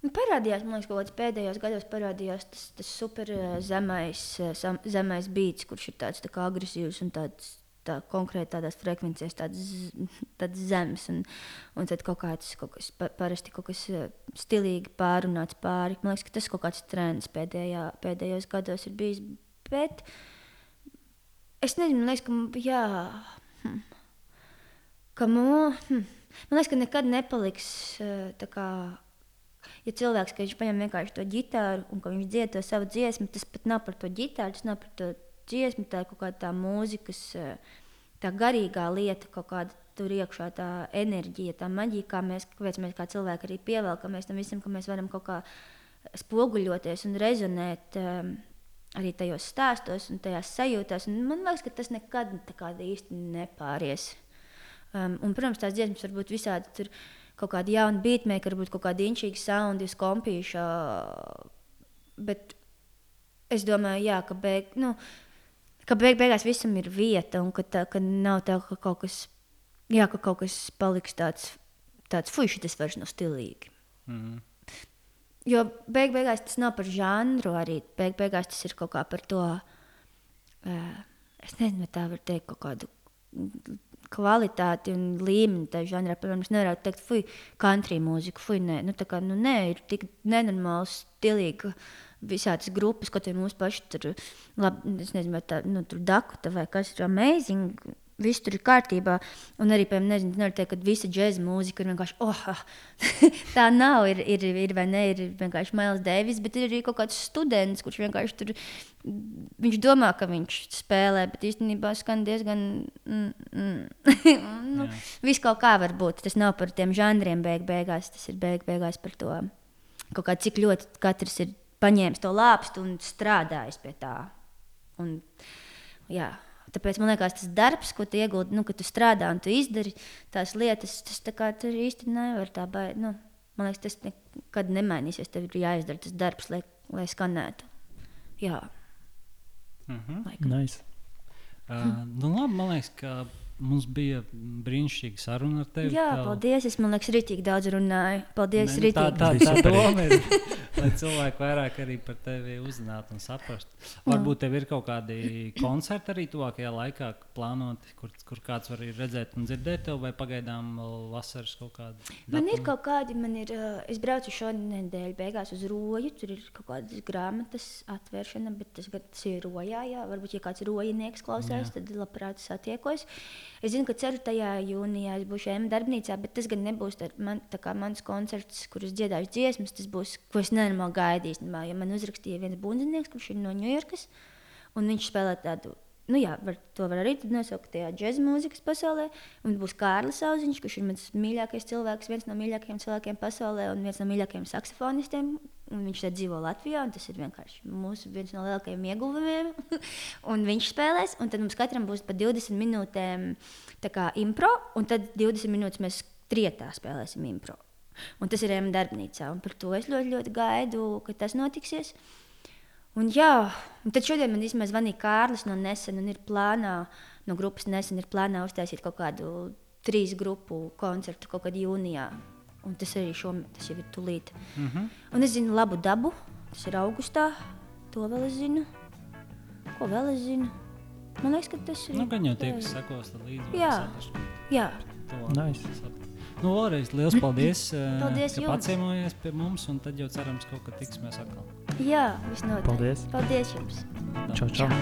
nu, parādījās, man liekas, kaut kādos pēdējos gados parādījās tas, tas super zemais, zemais beats, kurš ir tāds tā agresīvs un tāds tā, konkrēti tādās frekvencēs, tādas, tādas zemes. Un, un tad kaut kāds, kaut kas, parasti kaut kas eh, stilīgi pārunāts pāri. Man liekas, ka tas kaut kāds trends pēdējā, pēdējos gados ir bijis. Bet es nezinu, man liekas, ka, jā, hm, ka mo, hm, man liekas, ka nekad nepaliks eh, tā kā. Ja cilvēks, ka viņš paņem vienkārši to ģitāru un ka viņš dzied to savu dziesmu, tas pat nav par to ģitāru, tas nav par to dziesma, tā ir kaut kāda tā mūzikas, tā garīgā lieta, kaut kāda tur iekšā tā enerģija, tā maģija, kā mēs, kāpēc mēs kā cilvēki arī pievelkamies tam visam, ka mēs varam kaut kā spoguļoties un rezonēt um, arī tajos stāstos un tajās sajūtās. Un man liekas, ka tas nekad īsti nepāries. Um, un, protams, tās dziesmas var būt visādi. Tur kaut kāda jauna beatmaker, varbūt kaut kāda inčīga soundi uz kompīša. Bet es domāju, jā, ka beig, nu, ka beig, beigās visam ir vieta un ka, tā, ka nav tā, ka kaut kas, jā, ka kaut kas paliks tāds tāds fuši, tas vairs nav stilīgi. Mm. Jo beig beigās tas nav par žanru, arī beig beigās tas ir kaut kā par to, uh, es nezinu, tā var teikt, kaut kādu kvalitāti un līmeni tajā žanrā. Piemēram, es nevaru teikt, fuck, country mūziku, fuck, nē, nu, tā kā, nu, nē, ir tik nenormāli stilīgi. Visādas grupas, ko tie mūsu paši tur, labi, es nezinu, vai tā, nu, tur Dakota vai kas ir amazing. Viss tur ir kārtībā. Un arī, piemēram, nezinu, nevar teikt, ka visa džēza mūzika ir vienkārši, oh, tā nav. Ir, ir, ir vai ne, ir vienkārši Mails Deivis, bet ir arī kaut kāds students, kurš vienkārši tur, viņš domā, ka viņš spēlē, bet īstenībā skan diezgan, mm, mm. nu, viss kaut kā var būt. Tas nav par tiem žanriem beig beigās, tas ir beig beigās par to, kaut kā cik ļoti katrs ir paņēmis to lāpstu un strādājis pie tā. Un, jā. Tāpēc man liekas, tas darbs, ko tu iegūti, nu, kad tu strādā un tu izdari tās lietas, tas tā kā tur īsti nevar tā baigti. Nu, man liekas, tas nekad nemainīsies. Tev ir jāizdara tas darbs, lai, lai skanētu. Jā, Mm -hmm. laikam. Nice. uh, nu, labi, man liekas, ka mums bija brīnišķīga saruna ar tevi. Jā, Tev- paldies. Es, man liekas, rītīgi daudz runāju. Paldies, Ne, nu, tā, tā, tā doma ir, lai cilvēki vairāk arī par tevi uzzinātu un saprastu. Varbūt tev ir kaut kādi koncerti arī tuvākajā laikā plānoti, kur, kur kāds var redzēt un dzirdēt tevi, vai pagaidām vēl vasaras kaut kāda. Man ir kaut kādi, man ir, uh, es braucu šonadēļ beigās uz roju, tur ir kaut kādas grāmatas atvēršana, bet tas, tas ir rojā, jā, varbūt, ja kāds rojinieks klausās, Jā. tad labprāt satiekos. Es zinu, ka 4. jūnijā es būšu ēma darbnīcā, bet tas gan nebūs tā, man, tā kā mans koncerts, kur es dziedāšu dziesmas, tas būs, ko es nenormāli gaidīju, jo man uzrakstīja viens bundzinieks, kurš ir no Ņujorkas, un viņš spēlē tādu. Nu jā, var, to var arī nosaukt tajā džēzus mūzikas pasaulē. Un būs Kārlis Auziņš, kurš ir mans mīļākais cilvēks, viens no mīļākajiem cilvēkiem pasaulē un viens no mīļākajiem saksofonistiem. Un viņš šeit dzīvo Latvijā, un tas ir vienkārši mūsu viens no lielākajiem ieguvumiem. un viņš spēlēs, un tad mums katram būs pa 20 minūtēm kā impro, un tad 20 minūtes mēs trietā spēlēsim impro. Un tas ir ēma darbnīcā, un par to es ļoti, ļoti gaidu, ka tas notiksies. Un, jā, un tad šodien man īstenībā zvanīja Kārlis no Nesen, un ir plānā, no grupas Nesen ir plānā uztaisīt kaut kādu trīs grupu koncertu kaut kad jūnijā. Un tas arī šom, tas jau ir tūlīt. Mm -hmm. Un es zinu labu dabu, tas ir augustā, to vēl es zinu. Ko vēl es zinu? Man liekas, ka tas ir. Nu, gan jau tie, kas sekos līdzi. Jā. Jā, to Nice. Nu, vēlreiz liels paldies, eh, paldies ka pacēlāties pie mums. Un tad jau cerams, kaut kad tiksimies atkal. Jā, visnotaļ. Paldies. Paldies jums. Čau, čau. čau.